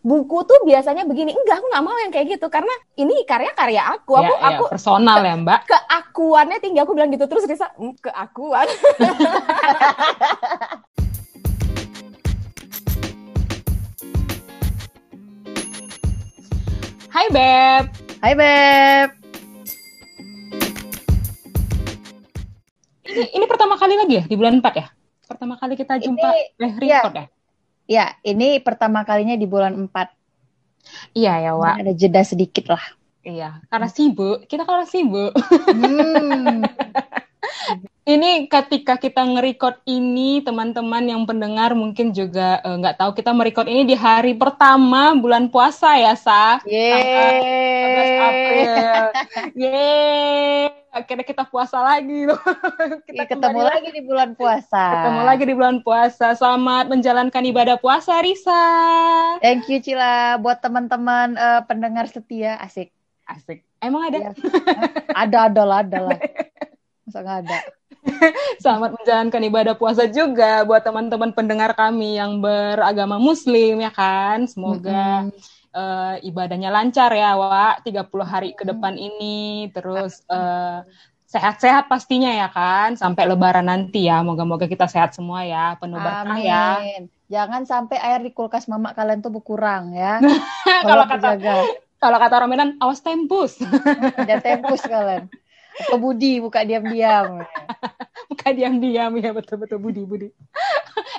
buku tuh biasanya begini enggak aku nggak mau yang kayak gitu karena ini karya-karya aku aku ya, ya, aku personal ya mbak. keakuannya tinggi aku bilang gitu terus Risa "Hmm, keakuan. Hai Beb. Hai Beb. ini, ini pertama kali lagi ya di bulan 4 ya? Pertama kali kita jumpa Ini- eh, record ya Ya, ini pertama kalinya di bulan 4. iya ya Wak Ada jeda sedikit lah. iya karena sibuk kita kalau sibuk Hmm. Ini ketika kita nge-record ini, teman-teman yang pendengar mungkin juga eh, nggak tahu kita merecord ini di hari pertama bulan puasa ya, Sa. Tanggal 14 April. Yeay. Akhirnya kita puasa lagi loh. Kita kita ketemu lagi di bulan puasa. Ketemu lagi di bulan puasa. Selamat menjalankan ibadah puasa, Risa. Thank you Cila buat teman-teman eh, pendengar setia asik. Asik. Emang ada? Iya. Ada ada lah ada lah. Masa nggak ada? Selamat menjalankan ibadah puasa juga buat teman-teman pendengar kami yang beragama muslim ya kan. Semoga Mm-mm. Eh, ibadahnya lancar ya, Wak. 30 hari ke Mm. depan ini terus eh, sehat-sehat pastinya ya kan sampai lebaran nanti ya. Moga-moga kita sehat semua ya, penuh berkah ya. Jangan sampai air di kulkas mama kalian tuh berkurang ya. Kalau kata kalau kata orang Medan, awas tempus. jangan tempus kalian. Atau Budi buka diam-diam. Bukan diam-diam ya betul-betul Budi Budi.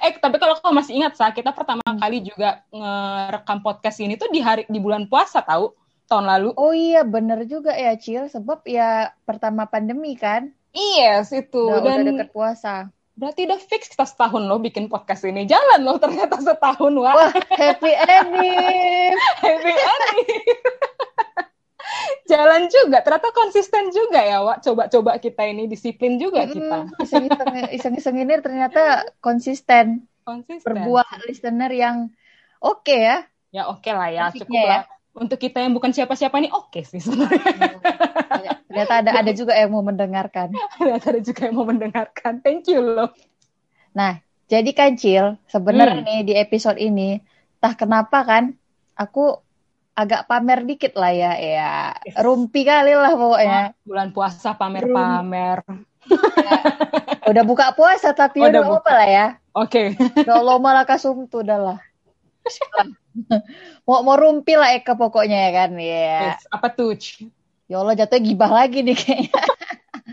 Eh tapi kalau kau masih ingat sa kita pertama kali juga ngerekam podcast ini tuh di hari di bulan puasa tahu tahun lalu. Oh iya bener juga ya Cil, sebab ya pertama pandemi kan, Yes itu udah, udah dan deket puasa. berarti udah fix kita setahun loh bikin podcast ini. Jalan loh ternyata setahun wah. Wah happy ending. Happy ending. Jalan juga, ternyata konsisten juga ya, Wak. Coba-coba kita ini disiplin juga kita. Mm, Iseng-iseng ini ternyata konsisten Konsisten. berbuah listener yang oke ya. Ya oke lah ya, Musiknya cukup ya. lah. Untuk kita yang bukan siapa-siapa ini oke sih sebenarnya. Ternyata ada ada juga yang mau mendengarkan. Ternyata ada juga yang mau mendengarkan. Thank you loh. Nah, jadi kan Cil, sebenarnya Hmm. nih di episode ini, entah kenapa kan, aku agak pamer dikit lah ya, ya rumpi kali lah pokoknya. Bulan puasa pamer-pamer. Udah buka puasa tapi Oh, udah apa lah ya. Oke. Ya Allah malah kasum tuh udah lah. mau mau rumpi lah Eka pokoknya ya kan, ya. Yes. Apa tuh? Ya Allah jatuhnya gibah lagi nih kayaknya.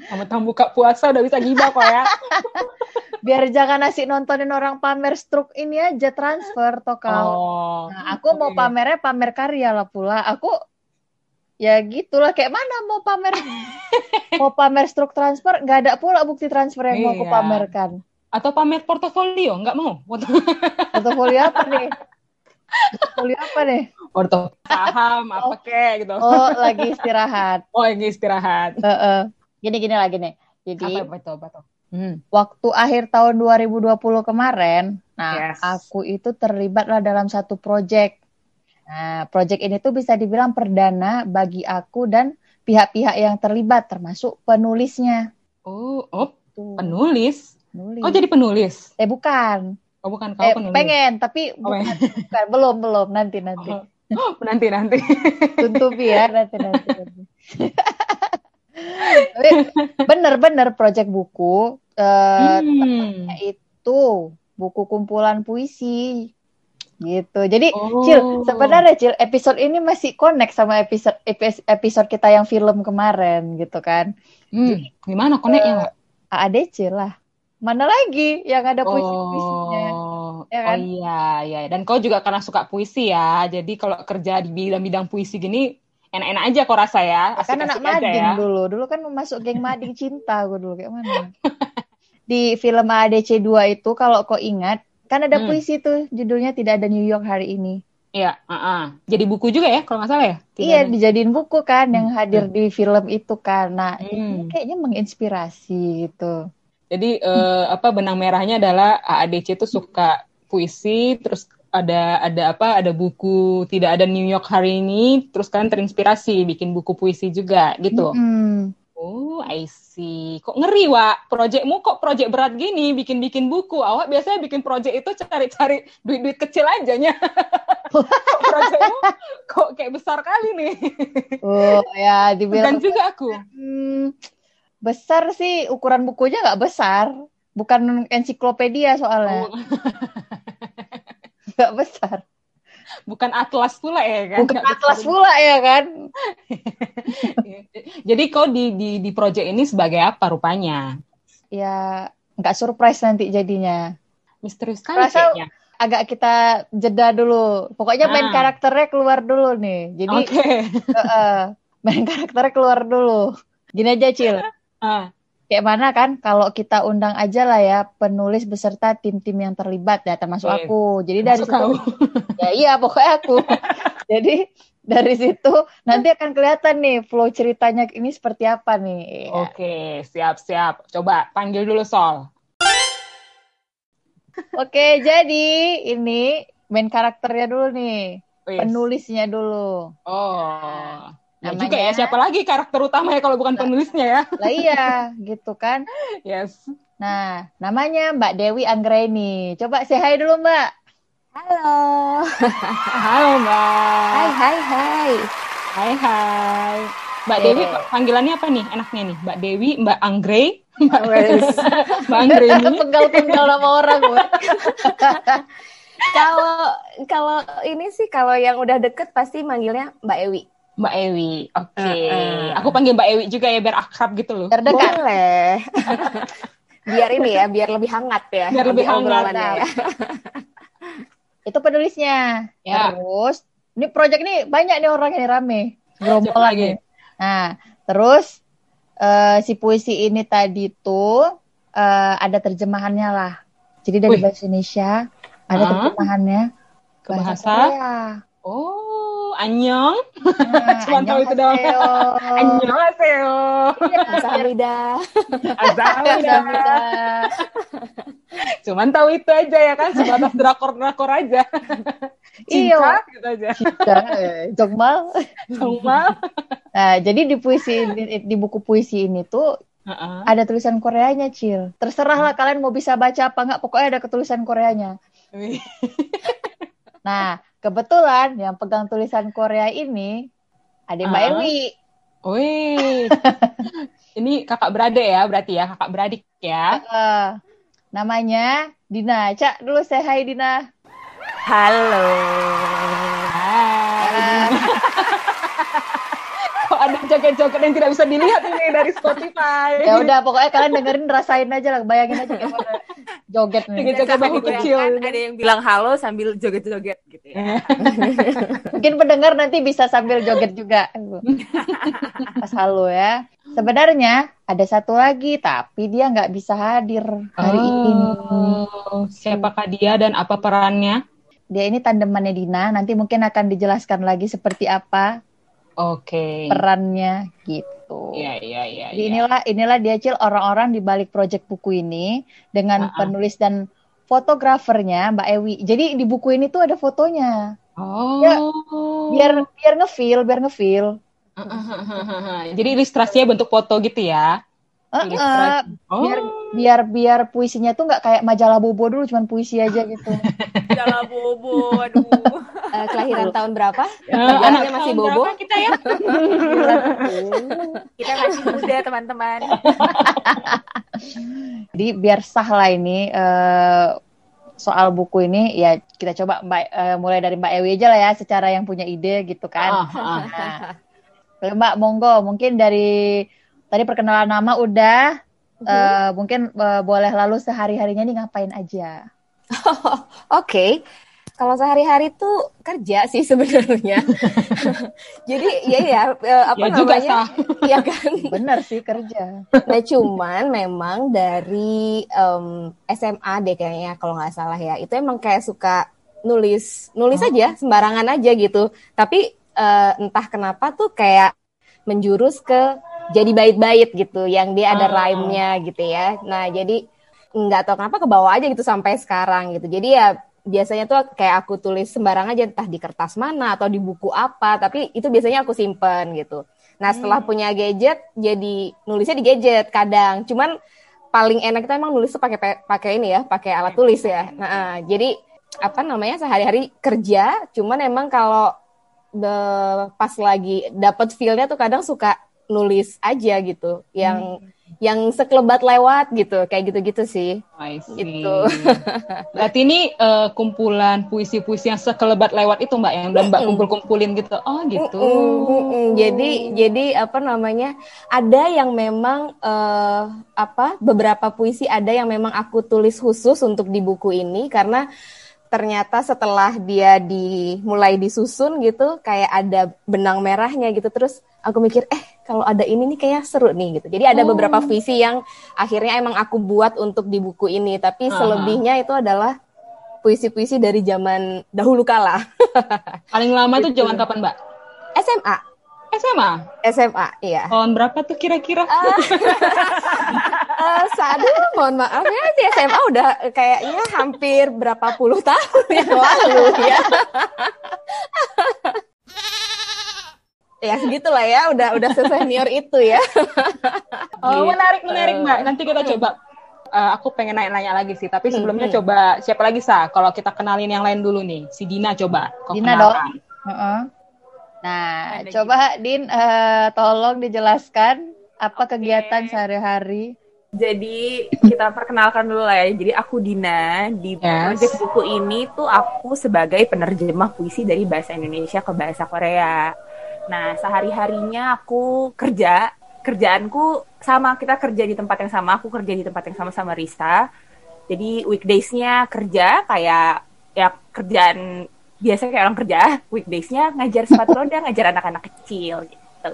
Kamu tahu buka puasa udah bisa gibah kok ya. Biar jangan asik nontonin orang pamer struk ini aja transfer toh kau. Oh. Nah, aku mau Oke. pamernya pamer karya lah pula. Aku ya gitulah kayak mana mau pamer mau pamer struk transfer nggak ada pula bukti transfer yang mau aku Iya. pamerkan. Atau pamer portofolio, nggak mau? Portofolio apa nih? Portofolio apa nih? Porto saham apa kek gitu. Oh lagi istirahat. Oh, lagi istirahat. Heeh. Gini gini lagi nih. Jadi Apa apa tuh? Hmm. waktu akhir tahun 2020 kemarin, nah Yes. aku itu terlibatlah dalam satu proyek. Nah, proyek ini tuh bisa dibilang perdana bagi aku dan pihak-pihak yang terlibat, termasuk penulisnya. Oh, oh, Tuh, penulis. penulis. Oh, jadi penulis. Eh bukan, Oh, bukan kau eh penulis. pengen tapi Oh, bukan, bukan. belum belum nanti nanti. Oh, nanti nanti. Tuntubi ya nanti nanti. nanti. Bener-bener proyek buku eh, Hmm. itu buku kumpulan puisi gitu. Jadi Oh. Cil, sebenarnya Cil, episode ini masih connect sama episode epi- episode kita yang film kemarin gitu kan. Hmm, gimana koneknya, Mbak? AADC lah. Mana lagi yang ada puisi-puisinya? Oh, Ya oh kan? iya, iya. Dan kau juga karena suka puisi ya, jadi kalau kerja di bidang-bidang puisi gini, enak-enak aja kau rasa ya, kan anak mading ya. dulu. Dulu kan masuk geng mading cinta gue dulu kayak mana. Di film AADC 2 itu kalau kau ingat, kan ada Hmm. puisi tuh judulnya tidak ada New York hari ini. Iya, uh-uh. Jadi buku juga ya, kalau nggak salah ya? Tidak iya, ada- dijadiin buku kan yang Hmm. hadir di film itu kan. Nah, Hmm. ini kayaknya menginspirasi gitu. Jadi eh, apa benang merahnya adalah AADC itu suka puisi, terus ada ada apa? Ada buku tidak ada New York hari ini, terus kalian terinspirasi bikin buku puisi juga gitu. Mm-mm. Oh, I see. Kok ngeri, Wak? Projectmu kok project berat gini, bikin-bikin buku. Awak biasanya bikin project itu cari-cari duit-duit kecil aja nya. projectmu kok kayak besar kali nih. Oh, ya dibilang Dan juga aku. Hmm, besar sih ukuran bukunya nggak besar. Bukan ensiklopedia soalnya. Oh, Nggak besar. bukan atlas pula ya kan? Bukan Nggak atlas besar. pula ya kan? Jadi kau di, di, di project ini sebagai apa rupanya? Ya nggak surprise nanti jadinya. Misterius Rasa- kayaknya. Agak kita jeda dulu. Pokoknya main Ah. karakternya keluar dulu nih. Jadi Oke. Heeh. main karakternya keluar dulu. Gini aja Cil. Ah, Kayak mana kan kalau kita undang aja lah ya penulis beserta tim-tim yang terlibat ya termasuk Yes. aku. Jadi dari masuk situ kau. ya iya pokoknya aku. Jadi dari situ nanti akan kelihatan nih flow ceritanya ini seperti apa nih. Ya. Oke, siap-siap. Coba panggil dulu Sol. Oke, jadi ini main karakternya dulu nih. Penulisnya dulu. Oh. Ya Namanya- juga ya, siapa lagi karakter utamanya kalau bukan Nah. penulisnya ya? Lah iya, gitu kan. Yes. Nah, namanya Mbak Dewi Anggreni. Coba say hi dulu, Mbak. Halo. Halo Mbak. Hai hai hai. Hai hai. Mbak. Dewi panggilannya apa nih enaknya nih? Mbak Dewi, Mbak Anggrey, Wes. Mbak Anggrey ini. Penggal-penggal nama orang, Mbak. Kalau kalau ini sih kalau yang udah deket pasti manggilnya Mbak Ewi. Mbak Ewi. Oke. Heeh. Aku panggil Mbak Ewi juga ya biar akrab gitu loh. Biar dekat. Boleh. biar ini ya, biar lebih hangat ya. Biar lebih hangat. ya. Itu penulisnya. Ya. Terus, ini project ini banyak nih orang ini rame. Siapa Gerombolan lagi? nih. Nah, terus eh, si puisi ini tadi tuh eh, ada terjemahannya lah. Jadi dari Wih. bahasa Indonesia ada Ah. terjemahannya Ke bahasa? Korea. Oh, Anyong. Nah, Cuma tahu itu doang. annyeonghaseyo. Annyeonghaseyo. Kamsahamnida. Azalida. Kamsahamnida. Cuman tahu itu aja ya kan, sebatas drakor-drakor aja. Iya. Cinta gitu aja. Cika, eh, Jokmal. Cuma. Nah, jadi di puisi di, di buku puisi ini tuh Heeh. ada tulisan Koreanya, Cil. Terserah lah kalian mau bisa baca apa enggak, pokoknya ada ketulisan Koreanya. Nah, kebetulan yang pegang tulisan Korea ini ada Mbak Ah. Ewi. Wih. Ini kakak beradik ya, berarti ya, kakak beradik ya. Eh, namanya Dina. Cak, dulu saya hai Dina. Halo. Hai. Kok ada joget-joget yang tidak bisa dilihat ini dari Spotify. Ya udah, pokoknya kalian dengerin, rasain aja lah, bayangin aja gimana joget nih. Joget-joget bahu kecil. ada yang bilang halo sambil joget-joget gitu ya. Mungkin pendengar nanti bisa sambil joget juga. Pas halo ya. Sebenarnya ada satu lagi, tapi dia nggak bisa hadir hari ini. Oh, siapakah dia dan apa perannya? Dia ini tandemannya Dina. Nanti mungkin akan dijelaskan lagi seperti apa Oke. perannya gitu. Iya, iya, iya. Jadi iya. inilah inilah dia Cil orang-orang di balik project buku ini dengan Ah, ah. penulis dan fotografernya Mbak Ewi. Jadi di buku ini tuh ada fotonya. Oh. Ya, Biar biar ngefeel, biar ngefeel. Jadi ilustrasinya bentuk foto gitu ya? Eh, Ilustrasi. eh, Oh. biar biar biar puisinya tuh nggak kayak majalah bobo dulu cuman puisi aja gitu. Jalan bobo, aduh. Eh, kelahiran tahun berapa? Eh, Majalahnya anak masih tahun bobo. berapa kita ya? Kita masih muda, teman-teman. Jadi biar sah lah ini eh, soal buku ini ya kita coba Mbak eh, mulai dari Mbak Ewi aja lah ya secara yang punya ide gitu kan. Ah, ah. Nah, Mbak monggo mungkin dari tadi perkenalan nama udah eh, mungkin eh, boleh lalu sehari-harinya nih ngapain aja. Oke. Kalau sehari-hari tuh kerja sih sebenarnya. Jadi ya ya apa Ya juga namanya? sah. Ya kan. Bener sih kerja. Nah cuman memang dari em, SMA deh kayaknya kalau nggak salah ya itu emang kayak suka nulis nulis aja sembarangan aja gitu. Tapi eh, entah kenapa tuh kayak menjurus ke jadi bait-bait gitu yang dia ada Ah. rhyme-nya gitu ya. Nah jadi nggak tahu kenapa ke bawah aja gitu sampai sekarang gitu. Jadi ya biasanya tuh kayak aku tulis sembarang aja entah di kertas mana atau di buku apa, tapi itu biasanya aku simpen gitu. Nah setelah punya gadget, jadi nulisnya di gadget kadang. Cuman paling enak itu emang nulis tuh pakai pakai ini ya, pakai alat tulis ya. Nah, uh, jadi apa namanya sehari-hari kerja, cuman emang kalau the, pas lagi dapat feel-nya tuh kadang suka nulis aja gitu, yang hmm. yang sekelebat lewat gitu kayak gitu-gitu sih. I see. gitu. Berarti ini uh, kumpulan puisi-puisi yang sekelebat lewat itu mbak yang mbak kumpul-kumpulin gitu? Oh gitu. Jadi jadi apa namanya ada yang memang uh, apa beberapa puisi ada yang memang aku tulis khusus untuk di buku ini karena ternyata setelah dia dimulai disusun gitu kayak ada benang merahnya gitu terus aku mikir eh kalau ada ini nih kayak seru nih gitu jadi ada oh. beberapa visi yang akhirnya emang aku buat untuk di buku ini tapi uh-huh. selebihnya itu adalah puisi-puisi dari zaman dahulu kala paling lama gitu. itu zaman kapan mbak SMA SMA? SMA, iya. Tahun berapa tuh kira-kira? Uh, uh, saat itu mohon maaf ya, di SMA udah kayaknya hampir berapa puluh tahun yang lalu ya. ya segitulah ya, udah udah senior itu ya. oh, menarik menarik Mbak. Nanti kita coba uh, aku pengen nanya-nanya lagi sih, tapi sebelumnya hmm. coba siapa lagi sa? Kalau kita kenalin yang lain dulu nih, si Dina coba. Dina dong. Uh -uh. Nah, Ada coba gitu. Din uh, tolong dijelaskan apa okay. kegiatan sehari-hari. Jadi kita perkenalkan dulu lah ya. Jadi aku Dina di yes. project buku ini tuh aku sebagai penerjemah puisi dari bahasa Indonesia ke bahasa Korea. Nah sehari-harinya aku kerja, kerjaanku sama kita kerja di tempat yang sama. Aku kerja di tempat yang sama sama Risa. Jadi weekdaysnya kerja kayak ya kerjaan biasa kayak orang kerja weekdaysnya ngajar sepatu roda ngajar anak-anak kecil gitu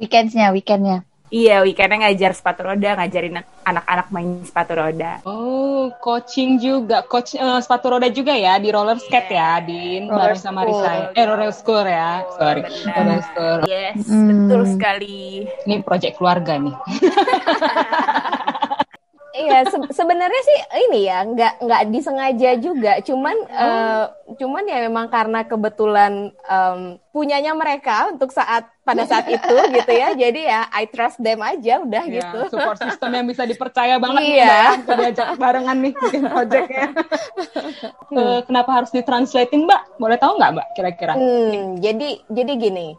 weekendsnya weekendnya Iya, weekendnya ngajar sepatu roda, ngajarin anak-anak main sepatu roda. Oh, coaching juga, coach uh, sepatu roda juga ya di roller skate yeah. ya, di bareng sama Risa. Eh, roller school ya, sorry, Benar. roller school. Yes, hmm. betul sekali. Ini project keluarga nih. Iya, se sebenarnya sih ini ya nggak nggak disengaja juga, cuman oh. uh, cuman ya memang karena kebetulan um, punyanya mereka untuk saat pada saat itu gitu ya, jadi ya I trust them aja udah ya, gitu. Support system yang bisa dipercaya banget iya. nih diajak barengan nih bikin projectnya. hmm. uh, kenapa harus ditranslatein mbak? Boleh tahu nggak mbak kira-kira? Hmm, jadi jadi gini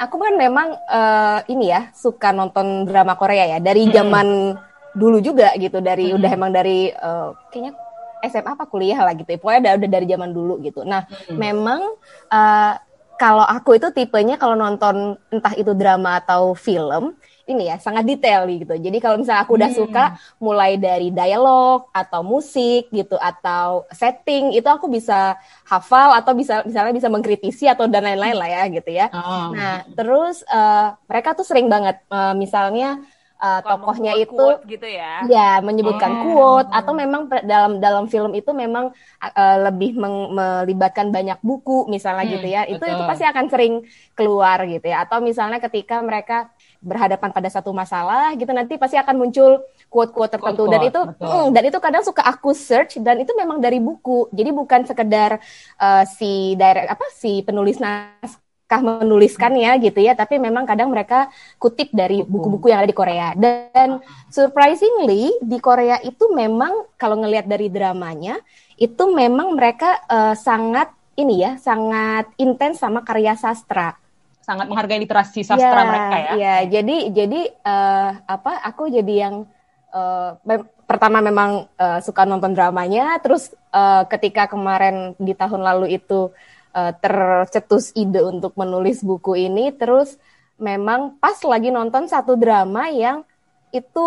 aku kan memang uh, ini ya suka nonton drama Korea ya dari hmm. zaman hmm dulu juga gitu dari hmm. udah emang dari uh, kayaknya SMA apa kuliah lah gitu ya. Pokoknya udah, udah dari zaman dulu gitu. Nah, hmm. memang uh, kalau aku itu tipenya kalau nonton entah itu drama atau film, ini ya sangat detail gitu. Jadi kalau misalnya aku udah hmm. suka mulai dari dialog atau musik gitu atau setting itu aku bisa hafal atau bisa misalnya bisa mengkritisi atau dan lain-lain lah ya gitu ya. Oh. Nah, terus uh, mereka tuh sering banget uh, misalnya uh, tokohnya itu gitu ya? ya menyebutkan oh. quote atau memang dalam dalam film itu memang uh, lebih meng, melibatkan banyak buku misalnya hmm, gitu ya. Itu itu pasti akan sering keluar gitu ya. Atau misalnya ketika mereka berhadapan pada satu masalah gitu nanti pasti akan muncul quote-quote tertentu. Quote, dan itu mm, dan itu kadang suka aku search dan itu memang dari buku. Jadi bukan sekedar uh, si direct apa si penulis nas kah menuliskannya gitu ya, tapi memang kadang mereka kutip dari buku-buku yang ada di Korea. Dan surprisingly di Korea itu memang kalau ngelihat dari dramanya itu memang mereka uh, sangat ini ya, sangat intens sama karya sastra. Sangat menghargai literasi sastra ya, mereka ya. Iya, jadi jadi uh, apa? Aku jadi yang uh, pertama memang uh, suka nonton dramanya, terus uh, ketika kemarin di tahun lalu itu uh, tercetus ide untuk menulis buku ini terus memang pas lagi nonton satu drama yang itu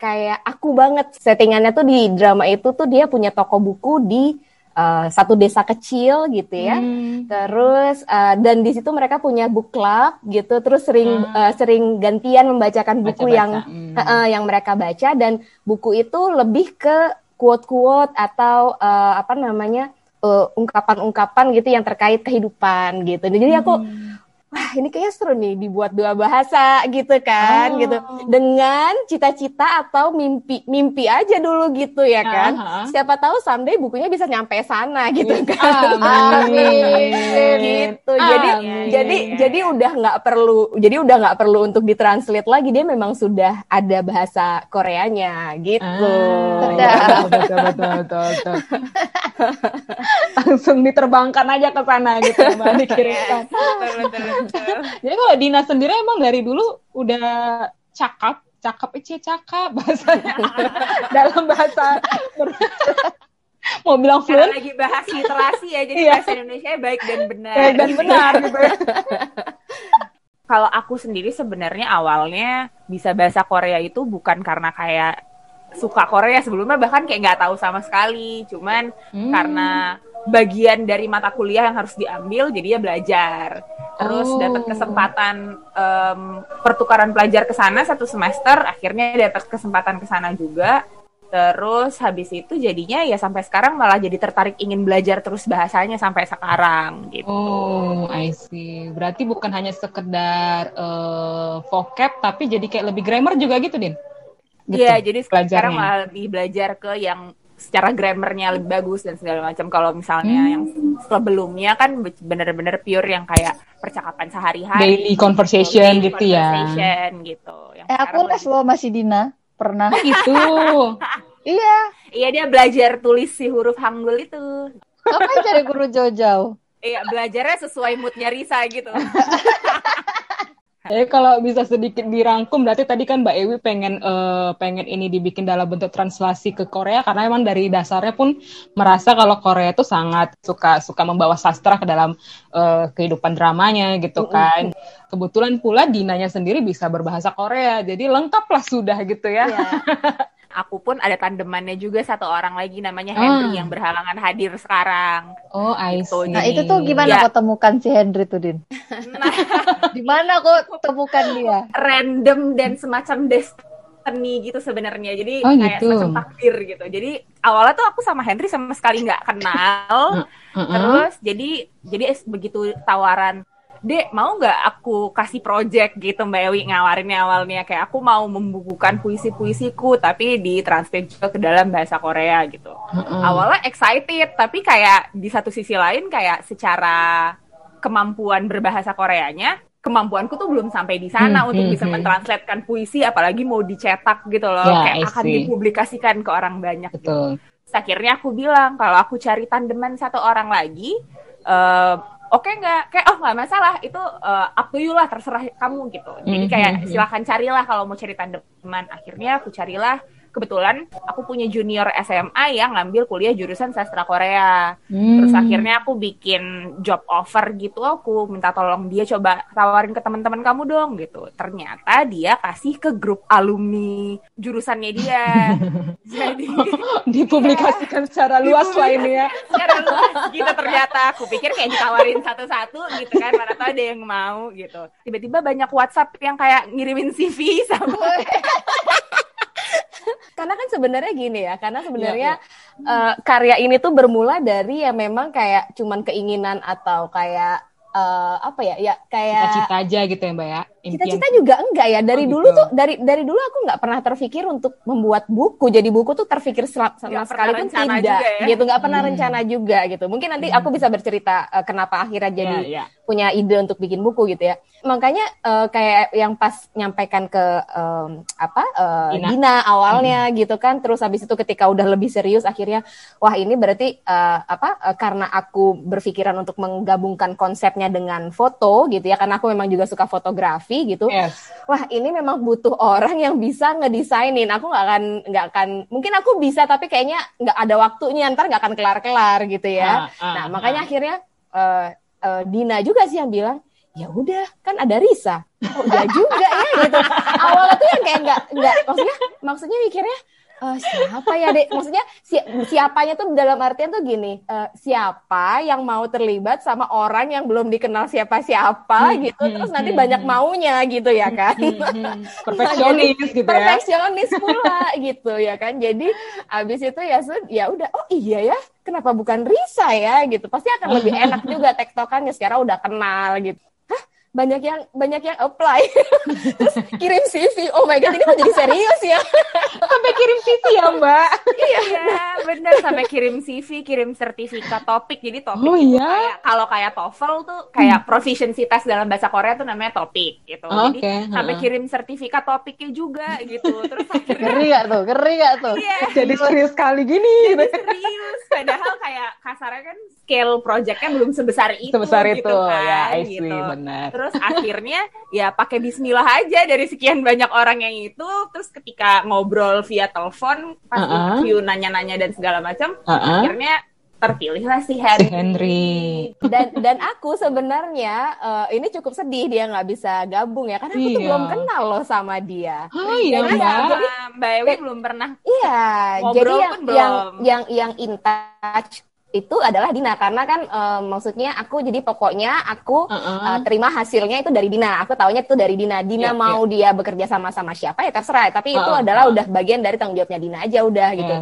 kayak aku banget settingannya tuh di drama itu tuh dia punya toko buku di uh, satu desa kecil gitu ya hmm. terus uh, dan di situ mereka punya book club gitu terus sering hmm. uh, sering gantian membacakan buku Baca-baca. yang hmm. uh, yang mereka baca dan buku itu lebih ke quote-quote atau uh, apa namanya uh, ungkapan-ungkapan gitu yang terkait kehidupan gitu. Jadi aku hmm. wah ah ini kayaknya seru nih dibuat dua bahasa gitu kan oh. gitu dengan cita-cita atau mimpi mimpi aja dulu gitu ya kan uh-huh. siapa tahu someday bukunya bisa nyampe sana gitu yeah. kan Amin. gitu Amin. jadi Amin. jadi jadi udah nggak perlu jadi udah nggak perlu untuk ditranslate lagi dia memang sudah ada bahasa Koreanya gitu ah, betul, betul, betul, betul, langsung diterbangkan aja ke sana gitu mbak dikirimkan. Jadi kalau Dina sendiri emang dari dulu udah cakap, cakap ece cakap bahasanya. Dalam bahasa mau bilang fluent lagi bahas literasi ya jadi iya. bahasa Indonesia baik dan benar. Baik dan benar gitu ya. kalau aku sendiri sebenarnya awalnya bisa bahasa Korea itu bukan karena kayak suka Korea sebelumnya bahkan kayak nggak tahu sama sekali. Cuman hmm. karena bagian dari mata kuliah yang harus diambil jadi ya belajar. Terus oh. dapat kesempatan um, pertukaran pelajar ke sana satu semester akhirnya dapat kesempatan ke sana juga. Terus habis itu jadinya ya sampai sekarang malah jadi tertarik ingin belajar terus bahasanya sampai sekarang gitu. Oh I see. Berarti bukan hanya sekedar uh, vocab tapi jadi kayak lebih grammar juga gitu din Iya, gitu, jadi sekarang malah lebih belajar ke yang secara grammarnya lebih bagus dan segala macam. Kalau misalnya hmm. yang sebelumnya kan bener-bener pure yang kayak percakapan sehari-hari, daily conversation daily gitu ya. conversation, ya. gitu. Yang eh aku les loh masih Dina pernah itu. iya. Iya dia belajar tulis si huruf Hangul itu. Apa cari guru jauh-jauh? Iya belajarnya sesuai moodnya Risa gitu. Jadi kalau bisa sedikit dirangkum, berarti tadi kan Mbak Ewi pengen uh, pengen ini dibikin dalam bentuk translasi ke Korea karena emang dari dasarnya pun merasa kalau Korea itu sangat suka suka membawa sastra ke dalam uh, kehidupan dramanya gitu kan. Kebetulan pula Dinanya sendiri bisa berbahasa Korea, jadi lengkap lah sudah gitu ya. Yeah. aku pun ada tandemannya juga satu orang lagi namanya Henry ah. yang berhalangan hadir sekarang. Oh, I gitu. see. Nah, itu tuh gimana ya. kau temukan si Henry tuh, Din? nah, di mana kok temukan dia? Random dan semacam destiny gitu sebenarnya. Jadi oh, kayak gitu. semacam takdir gitu. Jadi awalnya tuh aku sama Henry sama sekali nggak kenal. Uh, uh, uh. Terus jadi jadi begitu tawaran Dek, mau nggak aku kasih project gitu Mbak Ewi ngawarinnya awalnya kayak aku mau membukukan puisi-puisiku tapi ditranslate juga ke dalam bahasa Korea gitu. Mm-hmm. Awalnya excited tapi kayak di satu sisi lain kayak secara kemampuan berbahasa Koreanya kemampuanku tuh belum sampai di sana hmm, untuk hmm, bisa hmm. mentranslatkan puisi apalagi mau dicetak gitu loh yeah, kayak akan dipublikasikan ke orang banyak gitu. Betul. gitu. Terus akhirnya aku bilang kalau aku cari tandeman satu orang lagi uh, oke okay nggak? Kayak oh nggak masalah. Itu uh, up to you lah terserah kamu gitu. Jadi mhm, kayak mhm. silahkan carilah kalau mau cari teman akhirnya aku carilah kebetulan aku punya junior SMA yang ngambil kuliah jurusan sastra Korea. Hmm. Terus akhirnya aku bikin job offer gitu, aku minta tolong dia coba tawarin ke teman-teman kamu dong gitu. Ternyata dia kasih ke grup alumni jurusannya dia. Jadi dipublikasikan secara luas lah ini ya. Secara luas gitu ternyata. Aku pikir kayak ditawarin satu-satu gitu kan, mana tahu ada yang mau gitu. Tiba-tiba banyak WhatsApp yang kayak ngirimin CV sama karena kan sebenarnya gini ya, karena sebenarnya ya, ya. Uh, karya ini tuh bermula dari ya memang kayak cuman keinginan atau kayak uh, apa ya ya kayak cita-cita aja gitu ya mbak ya cita-cita juga enggak ya dari oh, dulu gitu. tuh dari dari dulu aku nggak pernah terpikir untuk membuat buku jadi buku tuh terpikir sama gak sekali pun tidak ya? gitu nggak pernah hmm. rencana juga gitu mungkin nanti hmm. aku bisa bercerita uh, kenapa akhirnya jadi yeah, yeah. punya ide untuk bikin buku gitu ya makanya uh, kayak yang pas nyampaikan ke um, apa uh, Dina. Dina awalnya hmm. gitu kan terus habis itu ketika udah lebih serius akhirnya wah ini berarti uh, apa uh, karena aku berpikiran untuk menggabungkan konsepnya dengan foto gitu ya karena aku memang juga suka fotografi gitu yes. wah ini memang butuh orang yang bisa ngedesainin. Aku nggak akan nggak akan mungkin aku bisa tapi kayaknya nggak ada waktunya. Ntar nggak akan kelar kelar gitu ya. Uh, uh, nah makanya uh. akhirnya uh, uh, Dina juga sih yang bilang ya udah kan ada Risa. Oh ya juga ya gitu. Awalnya tuh yang kayak nggak nggak maksudnya maksudnya mikirnya uh, siapa ya dek? Maksudnya si, siapanya tuh dalam artian tuh gini uh, siapa yang mau terlibat sama orang yang belum dikenal siapa siapa hmm, gitu. hmm, terus nanti hmm, banyak hmm. maunya gitu ya kan? Perfeksionis gitu ya. perfeksionis pula gitu ya kan? Jadi abis itu ya ya udah oh iya ya kenapa bukan Risa ya? Gitu. Pasti akan lebih enak juga tektokannya sekarang udah kenal gitu banyak yang banyak yang apply. Terus kirim CV oh my god ini mau jadi serius ya. Sampai kirim CV ya mbak? Iya bener sampai kirim CV kirim sertifikat topik. Jadi topik oh, iya? kayak kalau kayak TOEFL tuh kayak hmm. proficiency test dalam bahasa Korea tuh namanya topik gitu. Oh, jadi okay. sampai kirim sertifikat topiknya juga gitu. Terus akhirnya ngeri gak tuh? Ngeri gak tuh? Iya. jadi serius kali gini. Jadi serius. Padahal kayak kasarnya kan scale projectnya belum sebesar itu sebesar gitu itu. Kan, ya I see, gitu. benar terus akhirnya ya pakai Bismillah aja dari sekian banyak orang yang itu terus ketika ngobrol via telepon pas uh -uh. interview nanya-nanya dan segala macam uh -uh. akhirnya terpilihlah si Henry. Si Henry. Dan dan aku sebenarnya uh, ini cukup sedih dia nggak bisa gabung ya karena aku iya. tuh belum kenal loh sama dia. Oh iya jadi, Mbak. Jadi, Mbak Ewi belum pernah. Iya. Jadi yang, yang yang yang in touch itu adalah Dina karena kan uh, maksudnya aku jadi pokoknya aku uh -uh. Uh, terima hasilnya itu dari Dina. Aku taunya itu dari Dina. Dina yeah, mau yeah. dia bekerja sama sama siapa ya terserah. Tapi uh -uh. itu adalah udah bagian dari tanggung jawabnya Dina aja udah gitu.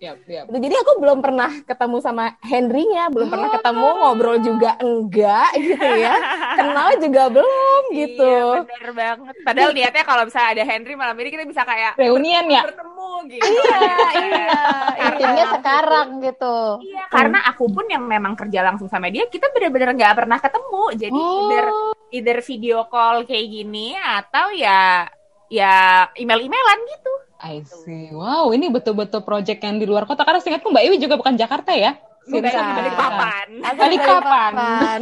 Yep, yep. Jadi aku belum pernah ketemu sama Henry-nya, belum pernah ketemu ngobrol juga enggak gitu ya. Kenal juga belum gitu. Iya, bener banget. Padahal niatnya kalau misalnya ada Henry malam ini kita bisa kayak reunian ya. Bertemu gitu. Iya, iya. Artinya sekarang gitu. Iya, karena aku pun yang memang kerja langsung sama dia, kita bener-bener nggak pernah ketemu. Jadi oh. either either video call kayak gini atau ya ya email-emailan gitu. I see. Wow, ini betul-betul project yang di luar kota. Karena singkatku Mbak Iwi juga bukan Jakarta ya? Bukan, balik papan. Balik papan.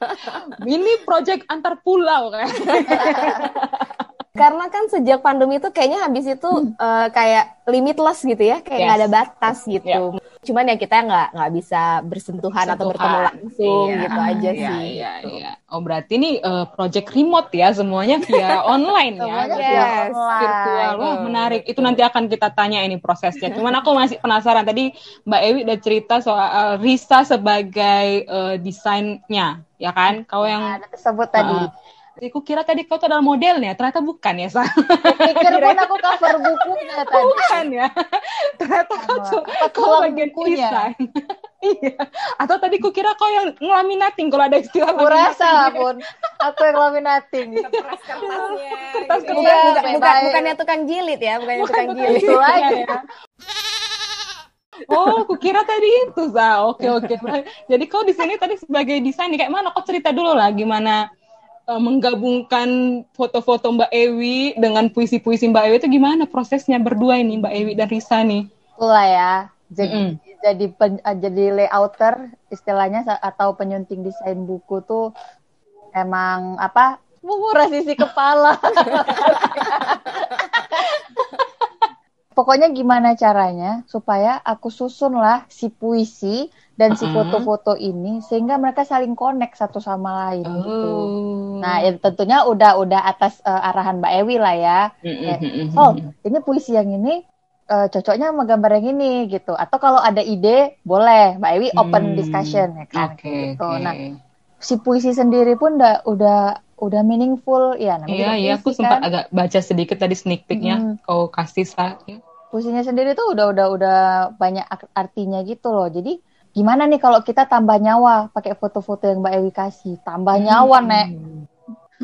ini project antar pulau kan? Karena kan sejak pandemi itu kayaknya habis itu hmm. uh, kayak limitless gitu ya, kayak nggak yes. ada batas gitu. Yeah. Cuman ya kita nggak nggak bisa bersentuhan Sentuhan. atau bertemu langsung iya. gitu aja iya, sih. Iya, iya. Oh berarti ini uh, project remote ya semuanya via online ya, semuanya via online. virtual. Wah menarik. Itu nanti akan kita tanya ini prosesnya. Cuman aku masih penasaran tadi Mbak Ewi udah cerita soal uh, Risa sebagai uh, desainnya, ya kan? Kau yang nah, tersebut tadi. Aku kira tadi kau tuh adalah modelnya, ternyata bukan ya, Sa. Pikir pun aku cover bukunya tadi. Bukan ya. Ternyata kau tuh kau bagian bukunya. desain. iya. Atau tadi ku kira kau yang ngelaminating kalau ada istilah Aku rasa pun aku yang ngelaminating. Kertas kertas. Iya, bukan, bukan, bukannya tukang jilid ya, bukannya tukang jilid. Itu lagi ya. Oh, aku kira tadi itu, Sa. Oke, oke. Jadi kau di sini tadi sebagai desain kayak mana? Kau cerita dulu lah gimana uh, menggabungkan foto-foto Mbak Ewi dengan puisi-puisi Mbak Ewi itu gimana prosesnya berdua ini Mbak Ewi dan Risa nih? Itulah ya. Jadi mm. jadi pen, uh, jadi layouter istilahnya atau penyunting desain buku tuh emang apa? Murah sisi kepala. Pokoknya gimana caranya supaya aku susun lah si puisi dan si foto-foto ini sehingga mereka saling connect satu sama lain gitu. oh. gitu. Nah, ya tentunya udah udah atas uh, arahan Mbak Ewi lah ya. Mm-hmm. oh, ini puisi yang ini uh, cocoknya sama gambar yang ini gitu. Atau kalau ada ide boleh Mbak Ewi open mm. discussion ya kan. Okay, gitu. Okay. Nah, si puisi sendiri pun udah udah udah meaningful ya namanya. Iya, iya aku sempat kan? agak baca sedikit tadi sneak peeknya hmm. kau kasih sa. Ya. Puisinya sendiri tuh udah udah udah banyak artinya gitu loh. Jadi gimana nih kalau kita tambah nyawa? Pakai foto-foto yang Mbak Ewi kasih. Tambah hmm. nyawa nek.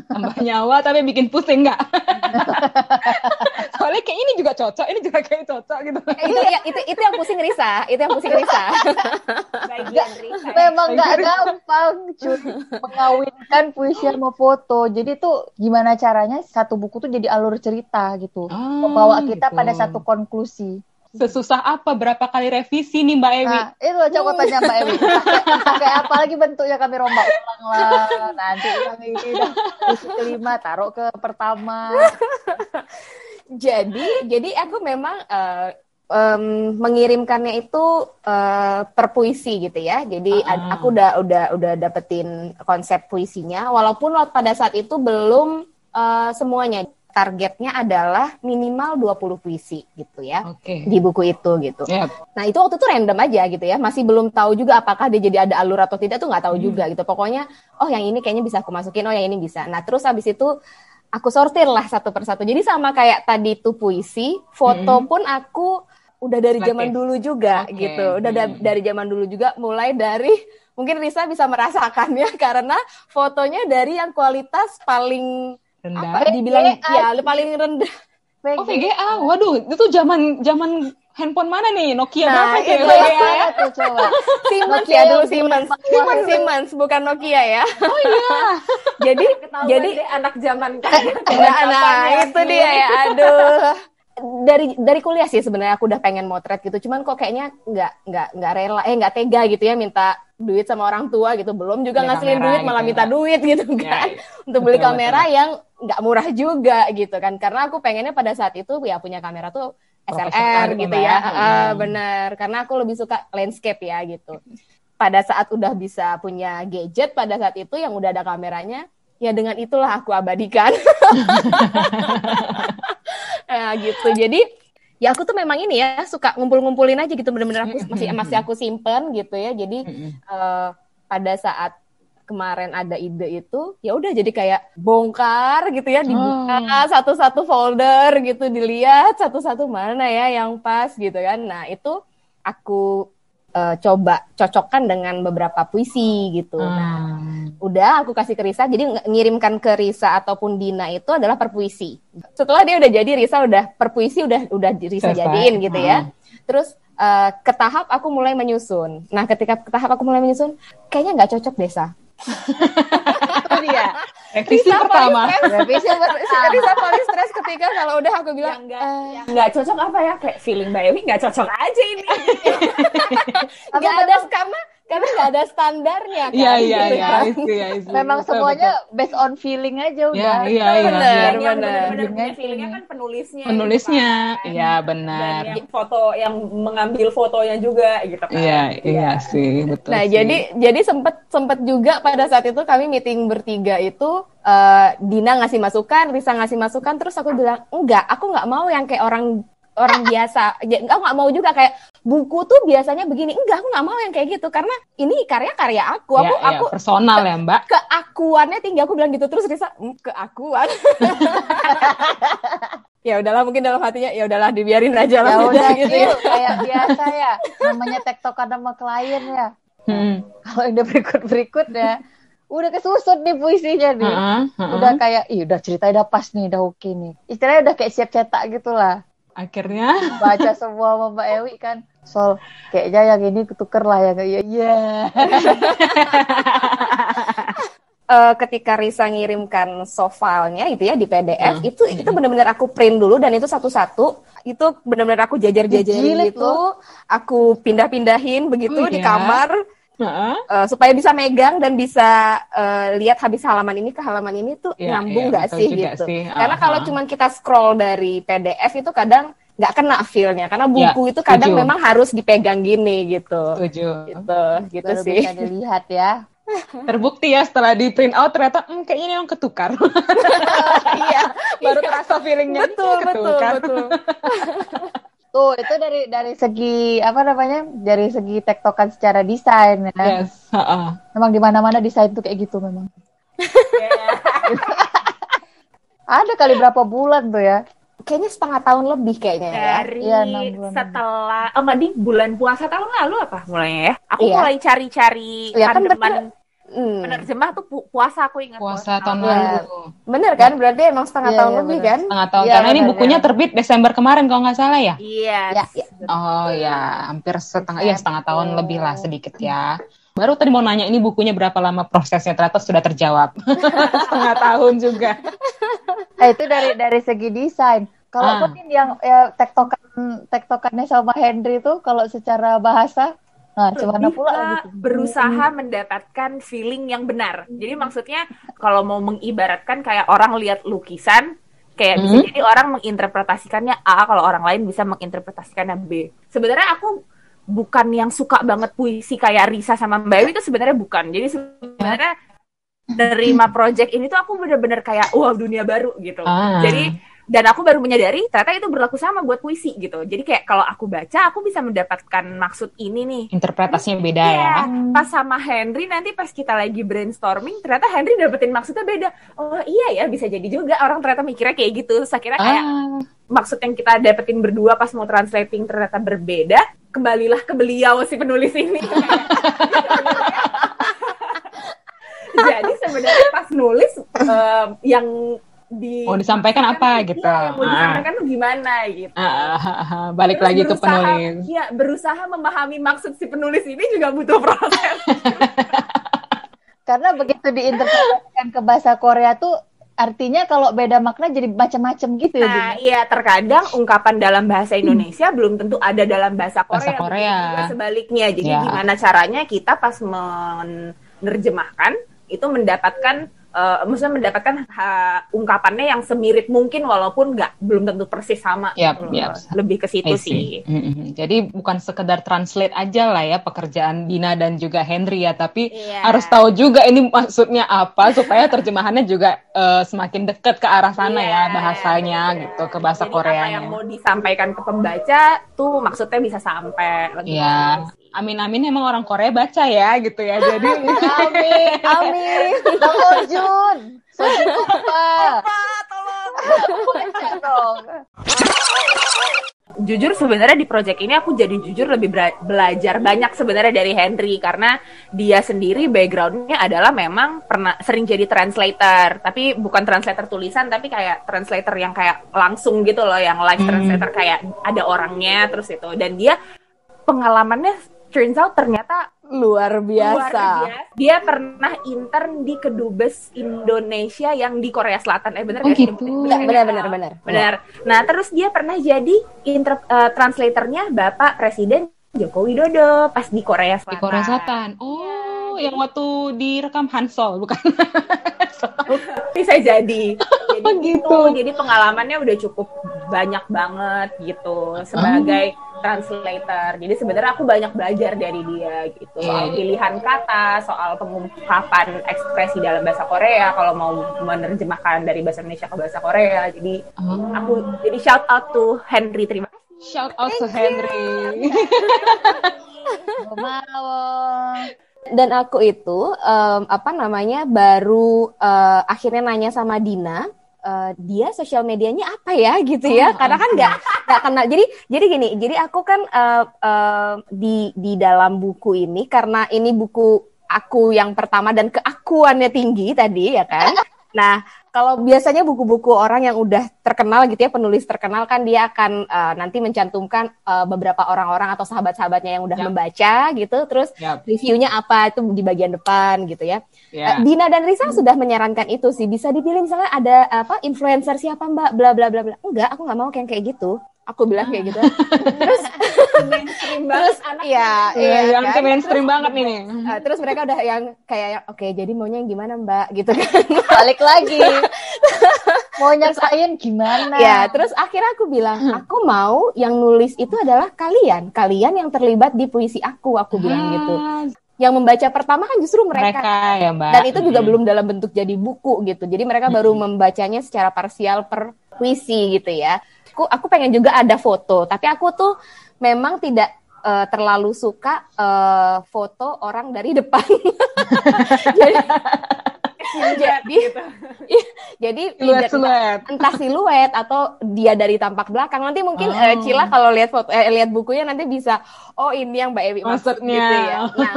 Tambah nyawa tapi bikin pusing nggak soalnya kayak ini juga cocok ini juga kayak cocok gitu. Eh, itu ya itu itu yang pusing Risa itu yang pusing Risa. Bagian Risa memang nggak gampang cuy. Mengawinkan puisi sama foto. Jadi tuh gimana caranya? Satu buku tuh jadi alur cerita gitu. Oh, membawa kita gitu. pada satu konklusi Sesusah apa? Berapa kali revisi nih Mbak Ewi? Nah, itu coba tanya Mbak Ewi. Pakai apa lagi bentuknya kami rombak ulang lah. Nanti yang ini dah kelima taruh ke pertama. jadi, jadi aku memang uh, um, mengirimkannya itu uh, per puisi gitu ya. Jadi uh aku udah udah udah dapetin konsep puisinya walaupun pada saat itu belum uh, semuanya targetnya adalah minimal 20 puisi gitu ya okay. di buku itu gitu. Yep. Nah itu waktu itu random aja gitu ya, masih belum tahu juga apakah dia jadi ada alur atau tidak tuh nggak tahu hmm. juga gitu. Pokoknya oh yang ini kayaknya bisa aku masukin, oh yang ini bisa. Nah terus habis itu aku sortir lah satu persatu. Jadi sama kayak tadi tuh puisi, foto hmm. pun aku udah dari zaman dulu juga okay. gitu. Udah hmm. dari zaman dulu juga mulai dari mungkin Risa bisa merasakannya karena fotonya dari yang kualitas paling rendah. Apa, dibilang ya paling rendah. Oh VGA, waduh itu zaman zaman handphone mana nih? Nokia nah, berapa itu VGA ya? Tuh, coba. Siemens ya dulu Siemens. Siemens, Siemens bukan Nokia ya. Oh iya. jadi jadi anak zaman nah, nah itu dia ya. Aduh dari dari kuliah sih sebenarnya aku udah pengen motret gitu cuman kok kayaknya nggak nggak nggak rela eh nggak tega gitu ya minta duit sama orang tua gitu belum juga Beli ngasilin kamera duit gitu malah ya. minta duit gitu Ya, kan ya. untuk beli Betul, kamera betul. yang nggak murah juga gitu kan karena aku pengennya pada saat itu ya punya kamera tuh SLR gitu, gitu Mbak. ya Hmm. Ah, bener karena aku lebih suka landscape ya gitu pada saat udah bisa punya gadget pada saat itu yang udah ada kameranya ya dengan itulah aku abadikan nah, gitu. Jadi ya aku tuh memang ini ya suka ngumpul-ngumpulin aja gitu. Bener-bener aku masih masih aku simpen gitu ya. Jadi eh, pada saat kemarin ada ide itu ya udah jadi kayak bongkar gitu ya dibuka satu-satu folder gitu dilihat satu-satu mana ya yang pas gitu kan. Nah itu aku eh, coba cocokkan dengan beberapa puisi gitu nah Hmm. udah aku kasih ke Risa jadi ng- ngirimkan ke Risa ataupun Dina itu adalah per puisi setelah dia udah jadi Risa udah per puisi udah udah Risa Selesai. jadiin gitu ya Hmm. terus eh, ke tahap aku mulai menyusun nah ketika ke tahap aku mulai menyusun kayaknya nggak cocok desa dia. Revisi Risa pertama. Revisi pertama. Risa paling stres ketika kalau udah aku bilang yang enggak. Eh, yang nggak cocok apa ya? Kayak feeling Mbak Ewi nggak cocok aja ini. Tapi nggak ada karena karena nggak ada standarnya kan Iya iya gitu iya. kan. I see, I see. Memang Betul, semuanya based on feeling aja betul. udah. Iya iya iya. Iya. punya Bener. feelingnya kan penulisnya Penulisnya, gitu kan. iya dan benar. yang foto yang mengambil fotonya juga gitu kan Iya iya sih betul. Nah, sih. jadi jadi sempet sempet juga pada saat itu kami meeting bertiga itu eh, Dina ngasih masukan, Risa ngasih masukan, terus aku bilang enggak, aku nggak mau yang kayak orang orang biasa. Ya, Aku nggak mau juga kayak buku tuh biasanya begini. Enggak, aku nggak mau yang kayak gitu karena ini karya-karya aku. Aku ya, ya, aku personal ya Mbak. keakuannya tinggi. Aku bilang gitu terus Risa, "Hmm, keakuan. ya udahlah mungkin dalam hatinya ya udahlah dibiarin aja lah Ya udah gitu ya. kayak biasa ya. Namanya tektokan sama klien ya. Hmm. Kalau yang udah berikut-berikut ya, udah kesusut nih puisinya nih. Heeh, heeh. Udah kayak, ih udah ceritanya udah pas nih, udah oke nih. Istilahnya udah kayak siap cetak gitu lah. Akhirnya Baca semua sama Mbak Ewi kan. Sol, kayaknya yang ini ketuker lah ya. Iya, iya. eh, ketika Risa ngirimkan soft filenya itu ya di PDF Hmm. itu itu benar-benar aku print dulu dan itu satu-satu itu benar-benar aku jajar-jajarin gitu aku pindah-pindahin begitu Oh, di iya? kamar Heeh. eh, supaya bisa megang dan bisa eh, lihat habis halaman ini ke halaman ini tuh Iya, nyambung iya, nggak betul sih gitu sih. karena Aha. kalau cuman kita scroll dari PDF itu kadang nggak kena feel-nya karena Ya, buku itu kadang setuju. memang harus dipegang gini gitu Setuju. gitu gitu Baru sih bisa dilihat ya. Terbukti ya setelah di print out ternyata hmm, kayaknya ini yang ketukar. iya Baru terasa feelingnya betul ini betul ketukar. betul Tuh, itu dari dari segi apa namanya? Dari segi tektokan secara desain ya. Yes. heeh. Memang di mana-mana desain tuh kayak gitu memang. Ya. Ada kali berapa bulan tuh ya? kayaknya setengah tahun lebih kayaknya ya. dari Iya, enam bulan. setelah oh di bulan puasa tahun lalu apa mulainya ya aku Iya. mulai cari-cari Iya, kan Hmm. penerjemah tuh pu- puasa aku ingat Puasa tahun Iya. lalu. Bener kan? Berarti emang setengah Iya, tahun iya, lebih bener. kan? Setengah tahun. Iya, Karena ini benar, bukunya benar. terbit Desember kemarin kalau nggak salah ya. iya Ya, ya. Oh ya, hampir setengah ya setengah tahun lebih lah sedikit ya. Baru tadi mau nanya ini bukunya berapa lama prosesnya ternyata sudah terjawab. setengah tahun juga. Nah, itu dari dari segi desain. Kalau Ah. yang ya, tektokan tektokannya sama Henry itu kalau secara bahasa, nah Lebih pula gitu. berusaha mendapatkan feeling yang benar. Jadi maksudnya kalau mau mengibaratkan kayak orang lihat lukisan, kayak bisa Hmm. jadi orang menginterpretasikannya A, kalau orang lain bisa menginterpretasikannya B. Sebenarnya aku bukan yang suka banget puisi kayak Risa sama Mbak Ewi itu sebenarnya bukan. Jadi sebenarnya nerima project ini tuh aku bener-bener kayak wow dunia baru gitu. Ah. Jadi dan aku baru menyadari ternyata itu berlaku sama buat puisi gitu. Jadi kayak kalau aku baca aku bisa mendapatkan maksud ini nih. Interpretasinya beda Iya, ya. pas sama Henry nanti pas kita lagi brainstorming ternyata Henry dapetin maksudnya beda. Oh iya ya bisa jadi juga orang ternyata mikirnya kayak gitu. Terus akhirnya kayak Ah, maksud yang kita dapetin berdua pas mau translating ternyata berbeda. Kembalilah ke beliau si penulis ini. Jadi sebenarnya pas nulis uh, yang di mau disampaikan apa gitu? Ya, mau disampaikan tuh gimana gitu. Ah, ah, ah, balik Terus lagi berusaha, ke penulis. ya berusaha memahami maksud si penulis ini juga butuh proses. Karena begitu diinterpretasikan ke bahasa Korea tuh artinya kalau beda makna jadi macam-macam gitu ya nah iya terkadang ungkapan dalam bahasa Indonesia hmm. belum tentu ada dalam bahasa Korea, bahasa Korea. juga sebaliknya jadi ya. gimana caranya kita pas menerjemahkan itu mendapatkan uh, maksudnya mendapatkan ha, ungkapannya yang semirip mungkin walaupun nggak belum tentu persis sama yep, yep. lebih ke situ sih mm-hmm. jadi bukan sekedar translate aja lah ya pekerjaan Dina dan juga Henry ya tapi yeah. harus tahu juga ini maksudnya apa supaya terjemahannya juga uh, semakin dekat ke arah sana yeah, ya bahasanya yeah. gitu ke bahasa jadi Korea yang mau disampaikan ke pembaca tuh maksudnya bisa sampai Iya. Amin amin emang orang Korea baca ya gitu ya. Jadi amin amin. Bang Jun. Sojun apa? Tolong. Jujur sebenarnya di project ini aku jadi jujur lebih belajar banyak sebenarnya dari Henry karena dia sendiri backgroundnya adalah memang pernah sering jadi translator tapi bukan translator tulisan tapi kayak translator yang kayak langsung gitu loh yang live hmm. translator kayak ada orangnya terus itu dan dia pengalamannya turns out ternyata luar biasa. luar biasa. Dia pernah intern di kedubes Indonesia yang di Korea Selatan. Eh benar oh, gitu. Benar benar benar benar. Benar. Nah, terus dia pernah jadi inter uh, translatornya Bapak Presiden Joko Widodo pas di Korea Selatan. Di Korea Selatan. Oh, ya. yang waktu direkam Hansol bukan? Bisa jadi. Jadi gitu. Jadi pengalamannya udah cukup banyak banget gitu sebagai oh translator. Jadi sebenarnya aku banyak belajar dari dia gitu soal pilihan kata, soal pengungkapan ekspresi dalam bahasa Korea kalau mau menerjemahkan dari bahasa Indonesia ke bahasa Korea. Jadi oh. aku jadi shout out to Henry terima kasih. Shout out to Henry. Dan aku itu um, apa namanya baru uh, akhirnya nanya sama Dina uh, dia sosial medianya apa ya gitu ya. Oh, karena kan nggak nggak kenal. Jadi jadi gini jadi aku kan uh, uh, di di dalam buku ini karena ini buku aku yang pertama dan keakuannya tinggi tadi ya kan. Nah kalau biasanya buku-buku orang yang udah terkenal gitu ya penulis terkenal kan dia akan uh, nanti mencantumkan uh, beberapa orang-orang atau sahabat-sahabatnya yang udah yep. membaca gitu. Terus yep. reviewnya apa? Itu di bagian depan gitu ya. Yeah. uh, Dina dan Risa sudah menyarankan itu sih. Bisa dipilih misalnya ada apa influencer siapa mbak? Bla bla bla bla. Enggak aku nggak mau kayak kayak gitu. Aku bilang kayak gitu. Terus mainstream banget. Terus, anak iya iya yang kan? mainstream banget nih. Uh, terus mereka udah yang kayak oke okay, jadi maunya yang gimana mbak? gitu kan. Balik lagi. Mau nyelesain gimana? ya terus akhirnya aku bilang hmm. aku mau yang nulis itu adalah kalian. Kalian yang terlibat di puisi aku aku bilang hmm. gitu. Yang membaca pertama kan justru mereka, mereka ya mbak. Dan itu juga hmm. belum dalam bentuk jadi buku gitu. Jadi mereka baru hmm. membacanya secara parsial per puisi gitu ya. Aku aku pengen juga ada foto tapi aku tuh memang tidak uh, terlalu suka uh, foto orang dari depan jadi jadi gitu. jadi siluet, siluet. entah siluet atau dia dari tampak belakang nanti mungkin oh. uh, Cila kalau lihat foto eh, lihat bukunya nanti bisa oh ini yang Mbak Ewi maksudnya gitu ya nah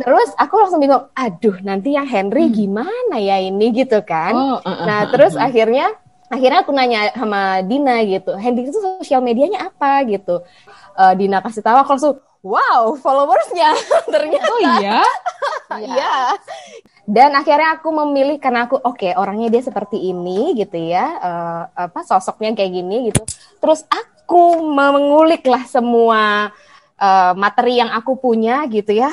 terus aku langsung bingung aduh nanti yang Henry hmm. gimana ya ini gitu kan oh, uh, uh, nah terus uh, uh. akhirnya akhirnya aku nanya sama Dina gitu Hendrik itu sosial medianya apa? gitu. Uh, Dina kasih tahu aku langsung wow followersnya. Ternyata oh iya? Iya. Dan akhirnya aku memilih karena aku oke okay, orangnya dia seperti ini gitu ya uh, apa sosoknya kayak gini gitu. Terus aku mengulik lah semua uh, materi yang aku punya gitu ya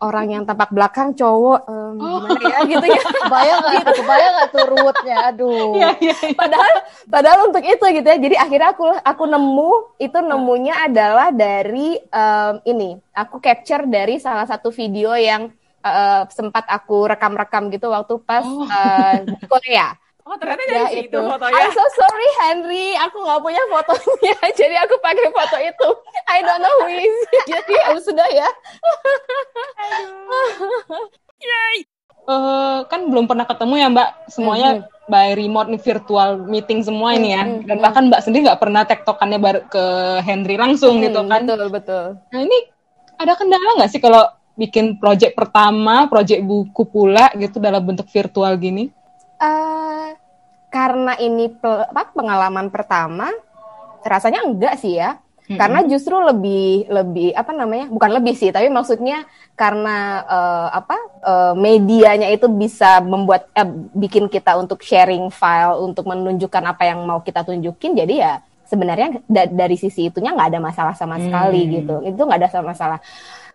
orang yang tampak belakang cowok um, oh. gimana ya gitu ya kebayang nggak gitu. kebayang nggak tuh ruwetnya aduh ya, ya, ya. padahal padahal untuk itu gitu ya jadi akhirnya aku aku nemu itu nemunya adalah dari um, ini aku capture dari salah satu video yang uh, sempat aku rekam-rekam gitu waktu pas oh. uh, di Korea Oh ternyata dari ya, situ itu. fotonya. I'm so sorry Henry, aku nggak punya fotonya, jadi aku pakai foto itu. I don't know who is. jadi ya sudah ya. Yay. Uh, kan belum pernah ketemu ya Mbak, semuanya mm -hmm. by remote nih virtual meeting semua ini ya. Mm -hmm. Dan bahkan Mbak sendiri nggak pernah tektokannya ke Henry langsung mm -hmm, gitu kan. Betul betul. Nah ini ada kendala nggak sih kalau bikin project pertama, project buku pula gitu dalam bentuk virtual gini? Uh, karena ini apa, pengalaman pertama, rasanya enggak sih ya. Karena justru lebih lebih apa namanya? Bukan lebih sih, tapi maksudnya karena uh, apa uh, medianya itu bisa membuat uh, bikin kita untuk sharing file untuk menunjukkan apa yang mau kita tunjukin. Jadi ya sebenarnya da- dari sisi itunya nggak ada masalah sama sekali hmm. gitu. Itu nggak ada masalah.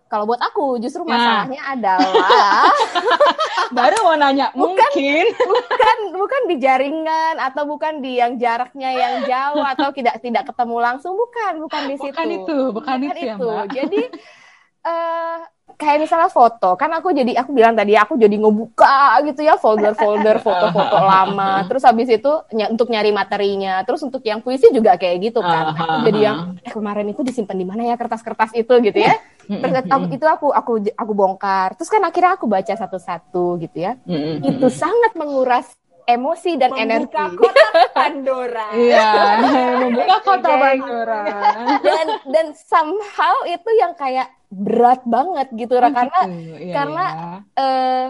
Kalau buat aku justru nah. masalahnya nah. adalah baru mau nanya bukan, mungkin. Bukan bukan di jaringan atau bukan di yang jaraknya yang jauh atau tidak tidak ketemu langsung. Bukan bukan di situ. Bukan itu, bukan, bukan itu, ya, itu. Ya, Jadi uh, kayak misalnya foto kan aku jadi aku bilang tadi aku jadi ngebuka gitu ya folder-folder foto-foto lama. Terus habis itu ny untuk nyari materinya. Terus untuk yang puisi juga kayak gitu kan. Aku jadi yang eh kemarin itu disimpan di mana ya kertas-kertas itu? gitu ya terus aku, itu aku aku aku bongkar terus kan akhirnya aku baca satu-satu gitu ya itu sangat menguras emosi dan membuka energi. kotak Pandora. Iya, membuka kotak Pandora. Dan dan somehow itu yang kayak berat banget gitu, oh, karena gitu. Ya, karena ya. Uh,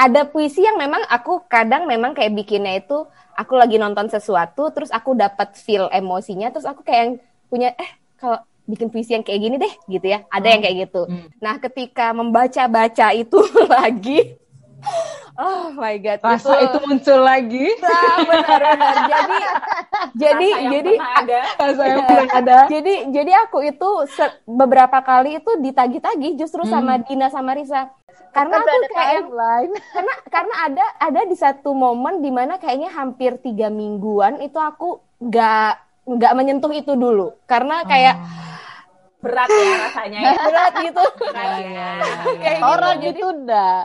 ada puisi yang memang aku kadang memang kayak bikinnya itu aku lagi nonton sesuatu terus aku dapat feel emosinya terus aku kayak punya eh kalau bikin puisi yang kayak gini deh gitu ya ada oh. yang kayak gitu hmm. nah ketika membaca baca itu lagi Oh my god. Rasa itu, itu muncul lagi. Nah, benar benar. Jadi jadi jadi ada. Rasa yang pernah ada. Jadi jadi aku itu beberapa kali itu ditagi-tagi justru hmm. sama Dina sama Risa. Karena aku kayak lain. karena karena ada ada di satu momen di mana kayaknya hampir tiga mingguan itu aku nggak nggak menyentuh itu dulu karena kayak oh berat ya rasanya ya. berat gitu. Ya, ya, ya, kayak gitu. orang gitu, gitu enggak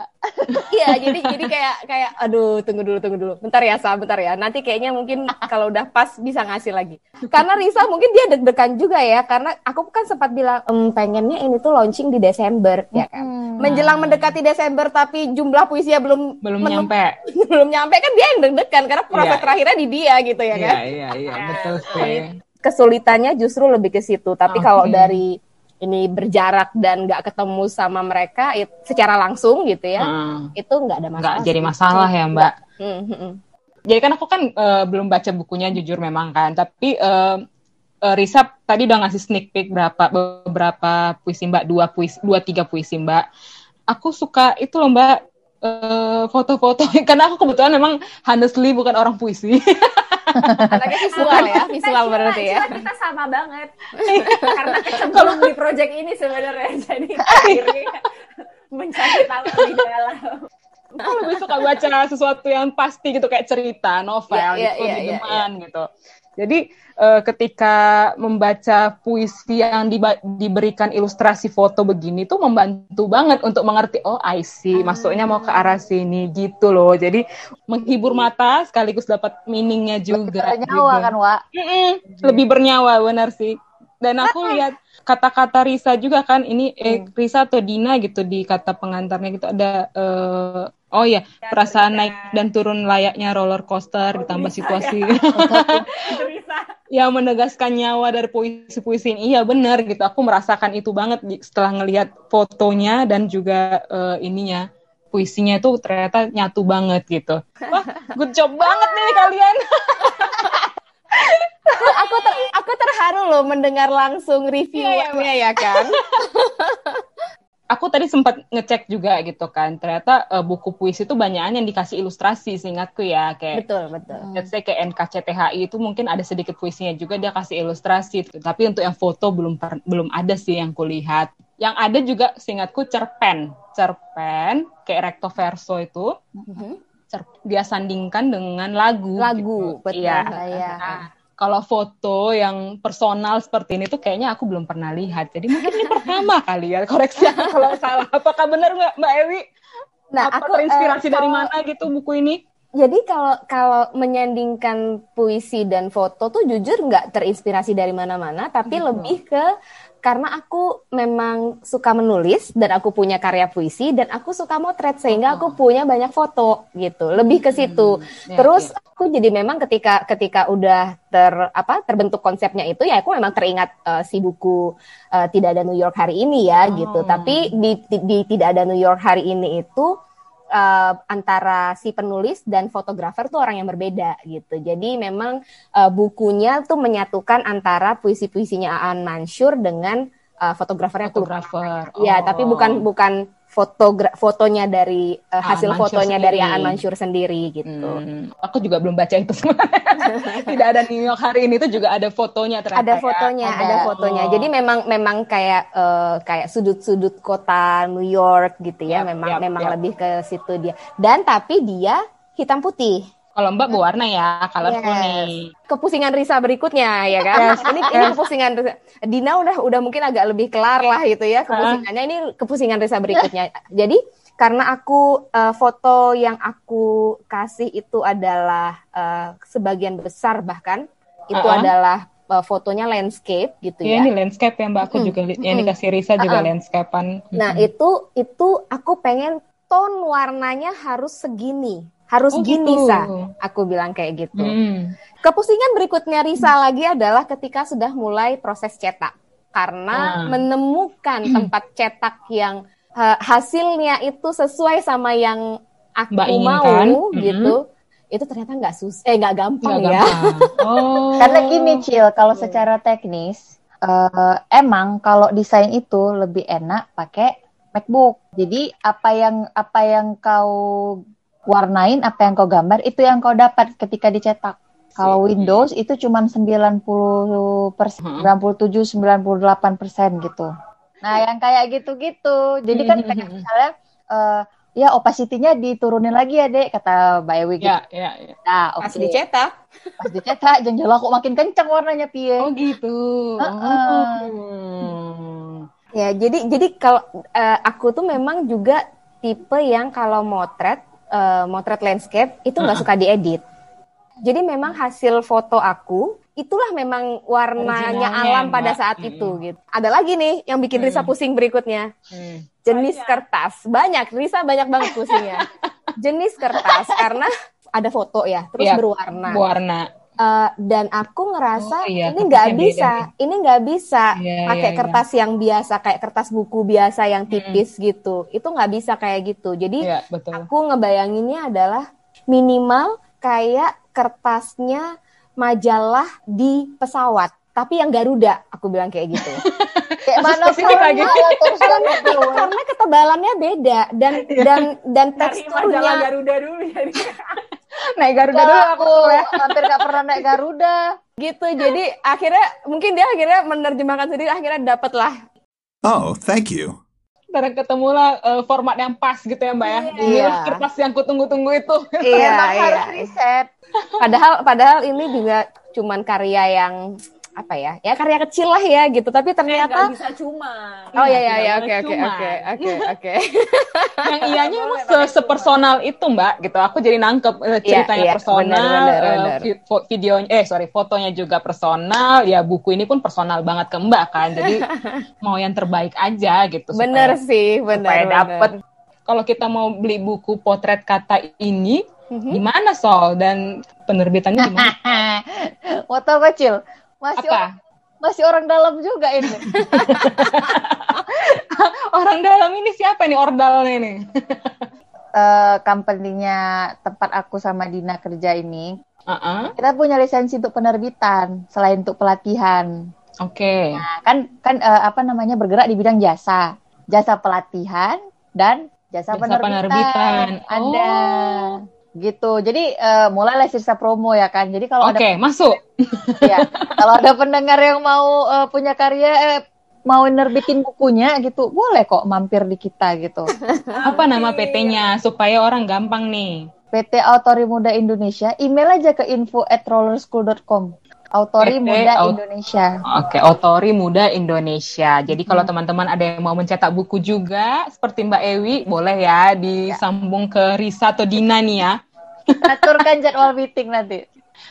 iya jadi jadi kayak kayak aduh tunggu dulu tunggu dulu. Bentar ya Sa, bentar ya. Nanti kayaknya mungkin kalau udah pas bisa ngasih lagi. Karena Risa mungkin dia deg-degan juga ya karena aku kan sempat bilang ehm, pengennya ini tuh launching di Desember ya kan. Hmm. menjelang mendekati Desember tapi jumlah puisinya belum belum nyampe. belum nyampe. Kan dia yang deg-degan karena proses yeah. terakhirnya di dia gitu ya kan. iya iya. Iya. Betul sih kesulitannya justru lebih ke situ. Tapi okay. kalau dari ini berjarak dan nggak ketemu sama mereka it, secara langsung gitu ya, hmm. itu nggak ada masalah. Nggak jadi masalah ya Mbak. Hmm, hmm, hmm. Jadi kan aku kan uh, belum baca bukunya jujur memang kan, tapi uh, uh, Risa tadi udah ngasih sneak peek berapa beberapa puisi Mbak, dua puisi, dua tiga puisi Mbak. Aku suka itu loh Mbak foto-foto karena aku kebetulan memang honestly bukan orang puisi. Anaknya visual ya, visual nah, berarti ya. kita sama banget. Karena kecemplung di project ini sebenarnya. Jadi akhirnya mencari tahu lebih dalam. Aku lebih suka baca sesuatu yang pasti gitu kayak cerita, novel yeah, yeah, gitu, yeah, yeah, yeah. gitu. Jadi uh, ketika membaca puisi yang di, diberikan ilustrasi foto begini tuh membantu banget untuk mengerti oh I see maksudnya mau ke arah sini gitu loh. Jadi menghibur mata sekaligus dapat meaningnya juga. Lebih bernyawa gitu. kan, Wak? Mm -mm, lebih bernyawa benar sih. Dan aku lihat kata-kata Risa juga kan ini eh, hmm. Risa atau Dina gitu di kata pengantarnya gitu ada uh, Oh iya, perasaan naik dan turun layaknya roller coaster oh, ditambah situasi yang menegaskan nyawa dari puisi-puisi ini. Iya benar gitu, aku merasakan itu banget setelah ngelihat fotonya dan juga uh, ininya puisinya itu ternyata nyatu banget gitu. Wah, good job banget nih kalian. aku ter, aku terharu loh mendengar langsung reviewnya ya, ya, kan. aku tadi sempat ngecek juga gitu kan. Ternyata uh, buku puisi itu banyak yang dikasih ilustrasi seingatku ya. Kayak betul betul. let's say kayak NKCTHI itu mungkin ada sedikit puisinya juga dia kasih ilustrasi tapi untuk yang foto belum belum ada sih yang kulihat. Yang ada juga seingatku cerpen. Cerpen kayak recto verso itu. Mm-hmm. Dia sandingkan dengan lagu lagu gitu. betul ya. ya. Nah, kalau foto yang personal seperti ini tuh kayaknya aku belum pernah lihat. Jadi mungkin ini pertama kali ya. Koreksi aku kalau salah. Apakah benar nggak Mbak Ewi? Nah, Apa aku terinspirasi uh, dari mana gitu buku ini? Jadi kalau kalau menyandingkan puisi dan foto tuh jujur nggak terinspirasi dari mana-mana, tapi gitu. lebih ke karena aku memang suka menulis dan aku punya karya puisi dan aku suka motret sehingga aku punya banyak foto gitu lebih ke situ hmm, ya, terus ya. aku jadi memang ketika ketika udah ter apa terbentuk konsepnya itu ya aku memang teringat uh, si buku uh, tidak ada New York hari ini ya oh. gitu tapi di, di, di tidak ada New York hari ini itu uh, antara si penulis dan fotografer tuh orang yang berbeda gitu. Jadi memang uh, bukunya tuh menyatukan antara puisi-puisinya Aan Mansur dengan uh, fotografernya fotografer. Iya, oh. tapi bukan bukan fotogra fotonya dari uh, hasil Mansur fotonya sendiri. dari Aan Mansur sendiri gitu. Hmm, aku juga belum baca itu semua. Tidak ada New York hari ini itu juga ada fotonya ternyata. Ada ya. fotonya, ya. ada, ada fotonya. Oh. Jadi memang memang kayak uh, kayak sudut-sudut kota New York gitu ya. Yep, memang yep, memang yep. lebih ke situ dia. Dan tapi dia hitam putih. Kalau Mbak berwarna ya, colorful yes. nih. Kepusingan Risa berikutnya ya kan. Yes. Ini ini kepusingan Risa. Dina udah udah mungkin agak lebih kelar lah gitu ya kepusingannya. Ini kepusingan Risa berikutnya. Jadi karena aku uh, foto yang aku kasih itu adalah uh, sebagian besar bahkan itu uh -huh. adalah uh, fotonya landscape gitu ya. ya. ini landscape ya Mbak aku hmm. juga yang dikasih Risa juga uh -uh. landscapean. Nah, itu itu aku pengen tone warnanya harus segini harus oh, gini gitu. sa aku bilang kayak gitu hmm. kepusingan berikutnya Risa hmm. lagi adalah ketika sudah mulai proses cetak karena hmm. menemukan hmm. tempat cetak yang uh, hasilnya itu sesuai sama yang aku Mbak mau hmm. gitu itu ternyata nggak sus eh nggak gampang gak ya gampang. oh. karena gini cil kalau secara teknis uh, emang kalau desain itu lebih enak pakai MacBook jadi apa yang apa yang kau warnain apa yang kau gambar itu yang kau dapat ketika dicetak. Kalau Windows itu cuma 90 persen, 97, 98 persen gitu. Nah, yang kayak gitu-gitu. Jadi kan kayak misalnya, uh, ya opacity-nya diturunin lagi ya, Dek, kata Mbak Ewi. Gitu. Ya, ya, ya. Nah, okay. Pas dicetak. Pas dicetak, jengkel kok makin kencang warnanya, Pie. Oh gitu. Uh -uh. Hmm. Ya, jadi jadi kalau uh, aku tuh memang juga tipe yang kalau motret uh, motret landscape itu nggak uh suka diedit. Jadi memang hasil foto aku itulah memang warnanya alam pada saat hmm. itu gitu. Ada lagi nih yang bikin Risa hmm. pusing berikutnya. Hmm. Jenis banyak. kertas. Banyak, Risa banyak banget pusingnya. Jenis kertas karena ada foto ya, terus ya, berwarna. Berwarna uh, dan aku ngerasa oh, iya, ini nggak bisa, beda. ini nggak bisa yeah, pakai yeah, kertas yeah. yang biasa kayak kertas buku biasa yang tipis hmm. gitu. Itu nggak bisa kayak gitu. Jadi yeah, betul. aku ngebayanginnya adalah minimal kayak kertasnya majalah di pesawat, tapi yang Garuda. Aku bilang kayak gitu. kayak mana lagi. karena, karena ketebalannya beda dan yeah. dan dan teksturnya Garuda dulu naik Garuda dulu aku ya. hampir gak pernah naik Garuda gitu jadi akhirnya mungkin dia akhirnya menerjemahkan sendiri akhirnya dapet lah oh thank you Ntar ketemulah uh, format yang pas gitu ya mbak ya iya. kertas yang kutunggu-tunggu itu iya, iya. harus riset padahal padahal ini juga cuman karya yang apa ya ya karya kecil lah ya gitu tapi ternyata eh, bisa cuma. Oh ya ya ya oke oke oke oke oke. Yang ianya emang se sepersonal itu mbak gitu. Aku jadi nangkep uh, ceritanya yeah, yeah, personal bener, bener, bener. Uh, videonya eh sorry fotonya juga personal. Ya buku ini pun personal banget ke mbak kan. Jadi mau yang terbaik aja gitu bener supaya, sih bener supaya dapet. Kalau kita mau beli buku potret kata ini mm-hmm. gimana Sol? Dan penerbitannya gimana? Foto kecil masih Apa? Orang, masih orang dalam juga ini. orang dalam ini siapa nih ordalnya ini? uh, company-nya tempat aku sama Dina kerja ini. Uh-uh. Kita punya lisensi untuk penerbitan selain untuk pelatihan. Oke. Okay. Nah, kan kan uh, apa namanya bergerak di bidang jasa, jasa pelatihan dan jasa, jasa penerbitan. penerbitan. Ada. Oh gitu. Jadi uh, mulailah sisa promo ya kan. Jadi kalau Oke, okay, masuk. ya, kalau ada pendengar yang mau uh, punya karya eh, mau nerbitin bukunya gitu, boleh kok mampir di kita gitu. Apa nama PT-nya supaya orang gampang nih? PT Autori Muda Indonesia, email aja ke info at rollerschool.com. Autori PT Muda Aut Indonesia. Oke, okay, Autori Muda Indonesia. Jadi kalau hmm. teman-teman ada yang mau mencetak buku juga, seperti Mbak Ewi, boleh ya disambung ke Risa atau Dina nih ya Aturkan jadwal meeting nanti.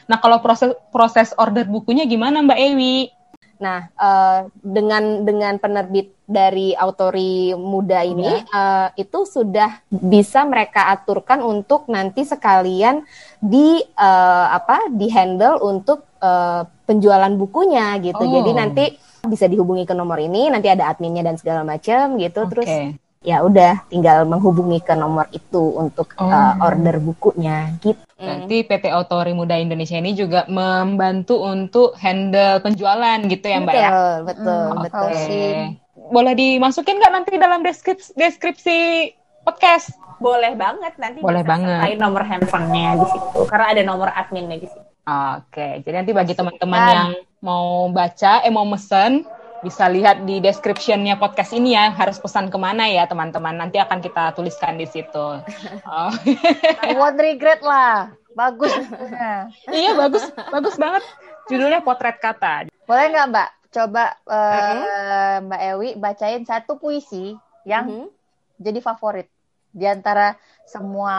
Nah, kalau proses proses order bukunya gimana Mbak Ewi? Nah, uh, dengan dengan penerbit dari autori muda ini ya. uh, itu sudah bisa mereka aturkan untuk nanti sekalian di uh, apa di handle untuk uh, penjualan bukunya gitu. Oh. Jadi nanti bisa dihubungi ke nomor ini, nanti ada adminnya dan segala macam gitu. Okay. Terus ya udah tinggal menghubungi ke nomor itu untuk oh. uh, order bukunya gitu. Nanti PT Autori Muda Indonesia ini juga membantu untuk handle penjualan gitu ya Mbak betul, ya? Betul, betul, hmm, betul. Okay. Boleh dimasukin nggak nanti dalam deskripsi, deskripsi podcast? Boleh banget nanti Boleh bisa banget. nomor handphonenya di situ karena ada nomor adminnya di situ. Oke, jadi nanti bagi teman-teman yang mau baca, eh mau mesen, bisa lihat di descriptionnya podcast ini ya. Harus pesan ke mana ya teman-teman? Nanti akan kita tuliskan di situ. Oh. won't regret lah. Bagus. Iya. Bagus. Bagus banget. Judulnya potret kata. Boleh nggak mbak? Coba uh, uh-huh. mbak Ewi bacain satu puisi yang uh-huh. jadi favorit di antara semua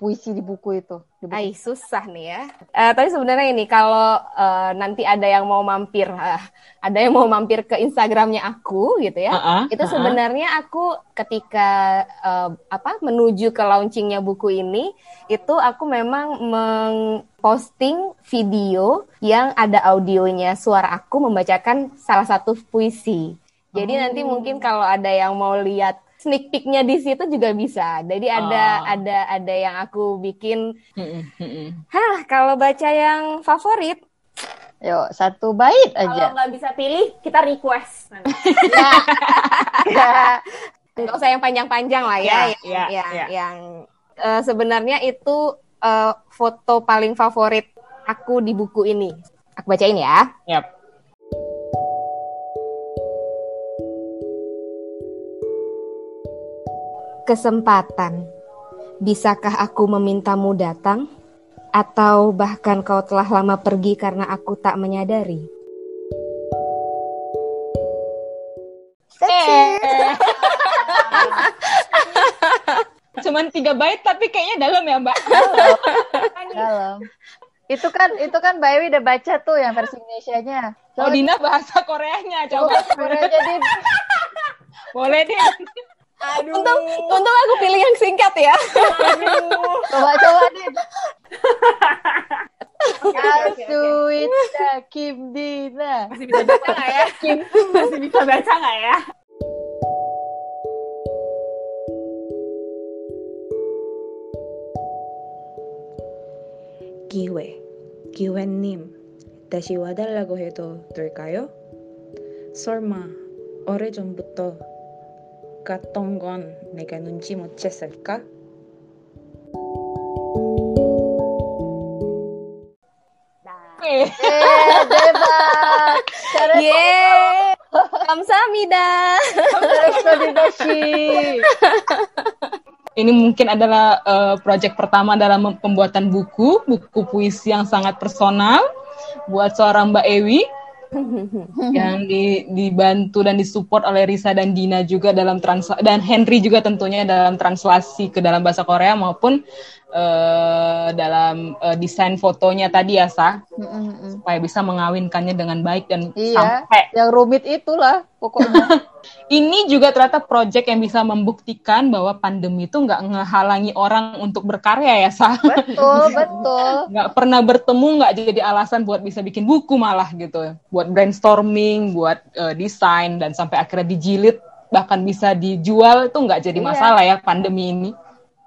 puisi di buku itu. Di buku. Ay, susah nih ya. Uh, tapi sebenarnya ini kalau uh, nanti ada yang mau mampir, uh, ada yang mau mampir ke Instagramnya aku gitu ya, uh -uh, itu uh -uh. sebenarnya aku ketika uh, apa menuju ke launchingnya buku ini, itu aku memang mengposting video yang ada audionya suara aku membacakan salah satu puisi. Jadi oh. nanti mungkin kalau ada yang mau lihat sneak peeknya di situ juga bisa. Jadi ada oh. ada ada yang aku bikin. Hah, kalau baca yang favorit Yuk, satu bait aja. Kalau nggak bisa pilih, kita request. ya. Nggak usah yang panjang-panjang lah ya. ya, ya, ya, ya. Yang uh, sebenarnya itu uh, foto paling favorit aku di buku ini. Aku bacain ya. Yep. Kesempatan. Bisakah aku memintamu datang? Atau bahkan kau telah lama pergi karena aku tak menyadari? Cuman tiga bait tapi kayaknya dalam ya mbak. Dalam. Itu kan itu kan Mbak Ewi udah baca tuh yang versi Indonesia-nya. Oh Dina bahasa Koreanya coba. Koreanya di. Boleh deh. Aduh. Untung, untung aku pilih yang singkat ya. Aduh. Coba coba nih. Asuita Kim Dina. Masih bisa baca nggak ya? Kim masih bisa baca nggak ya? 기회, 기회님, 다시 와달라고 해도 될까요? 설마 오래전부터 갔던 건 내가 눈치 못 챘을까? Eh, 대박! 예! 감사합니다. Ini mungkin adalah uh, proyek pertama dalam pembuatan buku, buku puisi yang sangat personal buat seorang Mbak Ewi yang di, dibantu dan disupport oleh Risa dan Dina juga dalam trans dan Henry juga tentunya dalam translasi ke dalam bahasa Korea maupun uh, dalam uh, desain fotonya tadi ya Sa. Mm-hmm. supaya bisa mengawinkannya dengan baik dan iya, sampai. yang rumit itulah pokoknya. Ini juga ternyata project yang bisa membuktikan bahwa pandemi itu nggak ngehalangi orang untuk berkarya ya Sa. Betul betul. Nggak pernah bertemu nggak jadi alasan buat bisa bikin buku malah gitu. Buat brainstorming buat uh, desain dan sampai akhirnya dijilid bahkan bisa dijual itu nggak jadi iya. masalah ya pandemi ini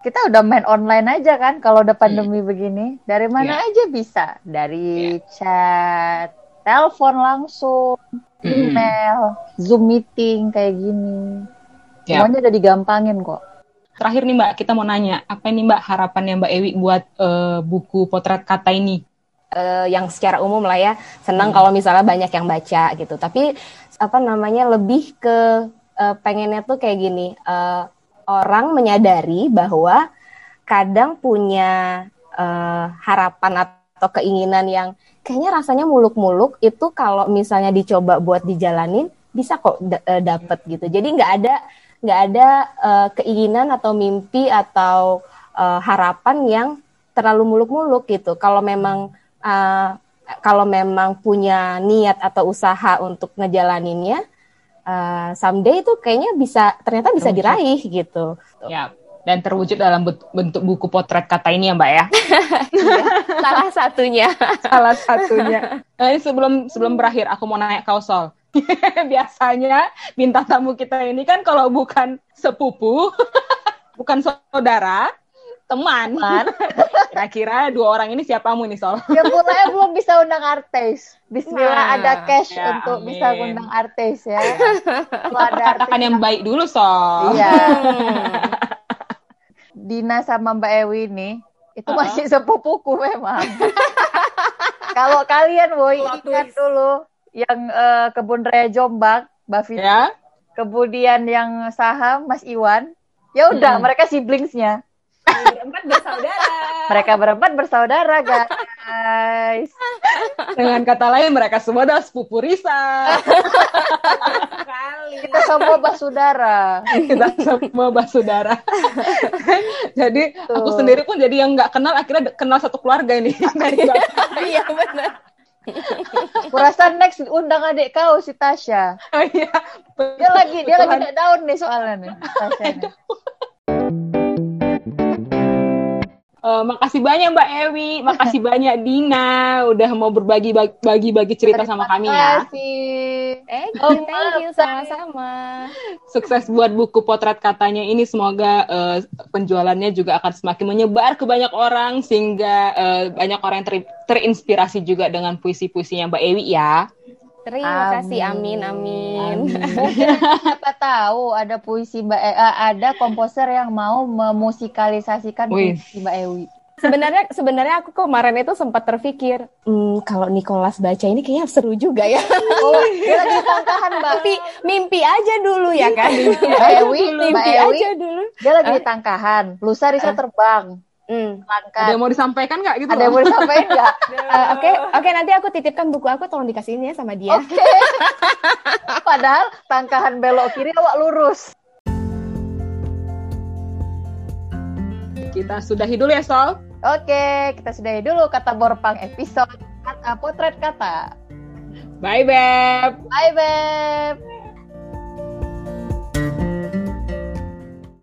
kita udah main online aja kan kalau udah pandemi hmm. begini dari mana yeah. aja bisa dari yeah. chat telepon langsung hmm. email zoom meeting kayak gini yeah. semuanya udah digampangin kok terakhir nih mbak kita mau nanya apa ini mbak harapannya mbak Ewi buat uh, buku potret kata ini uh, yang secara umum lah ya senang hmm. kalau misalnya banyak yang baca gitu tapi apa namanya lebih ke uh, pengennya tuh kayak gini uh, orang menyadari bahwa kadang punya uh, harapan atau keinginan yang kayaknya rasanya muluk-muluk itu kalau misalnya dicoba buat dijalanin bisa kok uh, dapet gitu. Jadi nggak ada nggak ada uh, keinginan atau mimpi atau uh, harapan yang terlalu muluk-muluk gitu. Kalau memang uh, kalau memang punya niat atau usaha untuk ngejalaninnya, uh, someday itu kayaknya bisa ternyata bisa diraih gitu. Ya, dan terwujud dalam bentuk buku potret kata ini ya Mbak ya. Salah satunya. Salah satunya. Nah, ini sebelum sebelum berakhir aku mau nanya kau Sol. Biasanya bintang tamu kita ini kan kalau bukan sepupu, bukan saudara, teman. Kira-kira dua orang ini siapamu nih Sol? Ya mulai belum bisa undang artis. Bismillah nah, ada cash ya, untuk amin. bisa undang artis ya. Kita perkatakan yang baik dulu Sol. Iya. Dina sama Mbak Ewi ini itu uh -huh. masih sepupuku memang. Kalau kalian woi ingat dulu yang uh, kebun raya Jombang, Mbak. Ya. Kemudian yang saham Mas Iwan. Ya udah, hmm. mereka siblingsnya. Berempat bersaudara. Mereka berempat bersaudara, guys. Dengan kata lain, mereka semua adalah sepupu Risa. Kita semua basudara. Kita semua basudara. jadi Tuh. aku sendiri pun jadi yang nggak kenal akhirnya kenal satu keluarga ini. Iya benar. Kurasa next undang adik kau si Tasya. Oh, iya. Dia lagi dia lagi tidak down nih soalnya nih. Tasya nih. Uh, makasih banyak Mbak Ewi, makasih banyak Dina udah mau berbagi bagi bagi cerita sama kami ya. Terima kasih. Eh, oh, thank you sama-sama. Sukses buat buku potret katanya ini semoga uh, penjualannya juga akan semakin menyebar ke banyak orang sehingga uh, banyak orang yang ter terinspirasi juga dengan puisi-puisinya Mbak Ewi ya. Terima kasih, amin, amin. Mungkin siapa tahu ada puisi Mbak e, uh, ada komposer yang mau memusikalisasikan Wih. puisi Mbak Ewi. Sebenarnya sebenarnya aku kemarin itu sempat terpikir, hmm, kalau Nicholas baca ini kayaknya seru juga ya. Oh, dia lagi tangkahan Mbak. Mimpi, mimpi aja dulu ya kan. Mbak Ewi, Mbak Ewi, aja dulu. Dia lagi di tangkahan. Lusa Risa terbang. Hmm. Ada yang mau disampaikan nggak gitu? Ada yang mau disampaikan nggak? Oke, uh, oke, okay, okay, nanti aku titipkan buku aku, tolong dikasihin ya sama dia. Oke. Okay. Padahal tangkahan belok kiri awak lurus. Kita sudahi dulu ya, Sol. Oke, kita sudahi dulu kata Borpang episode kata potret kata. Bye, Beb. Bye, Beb.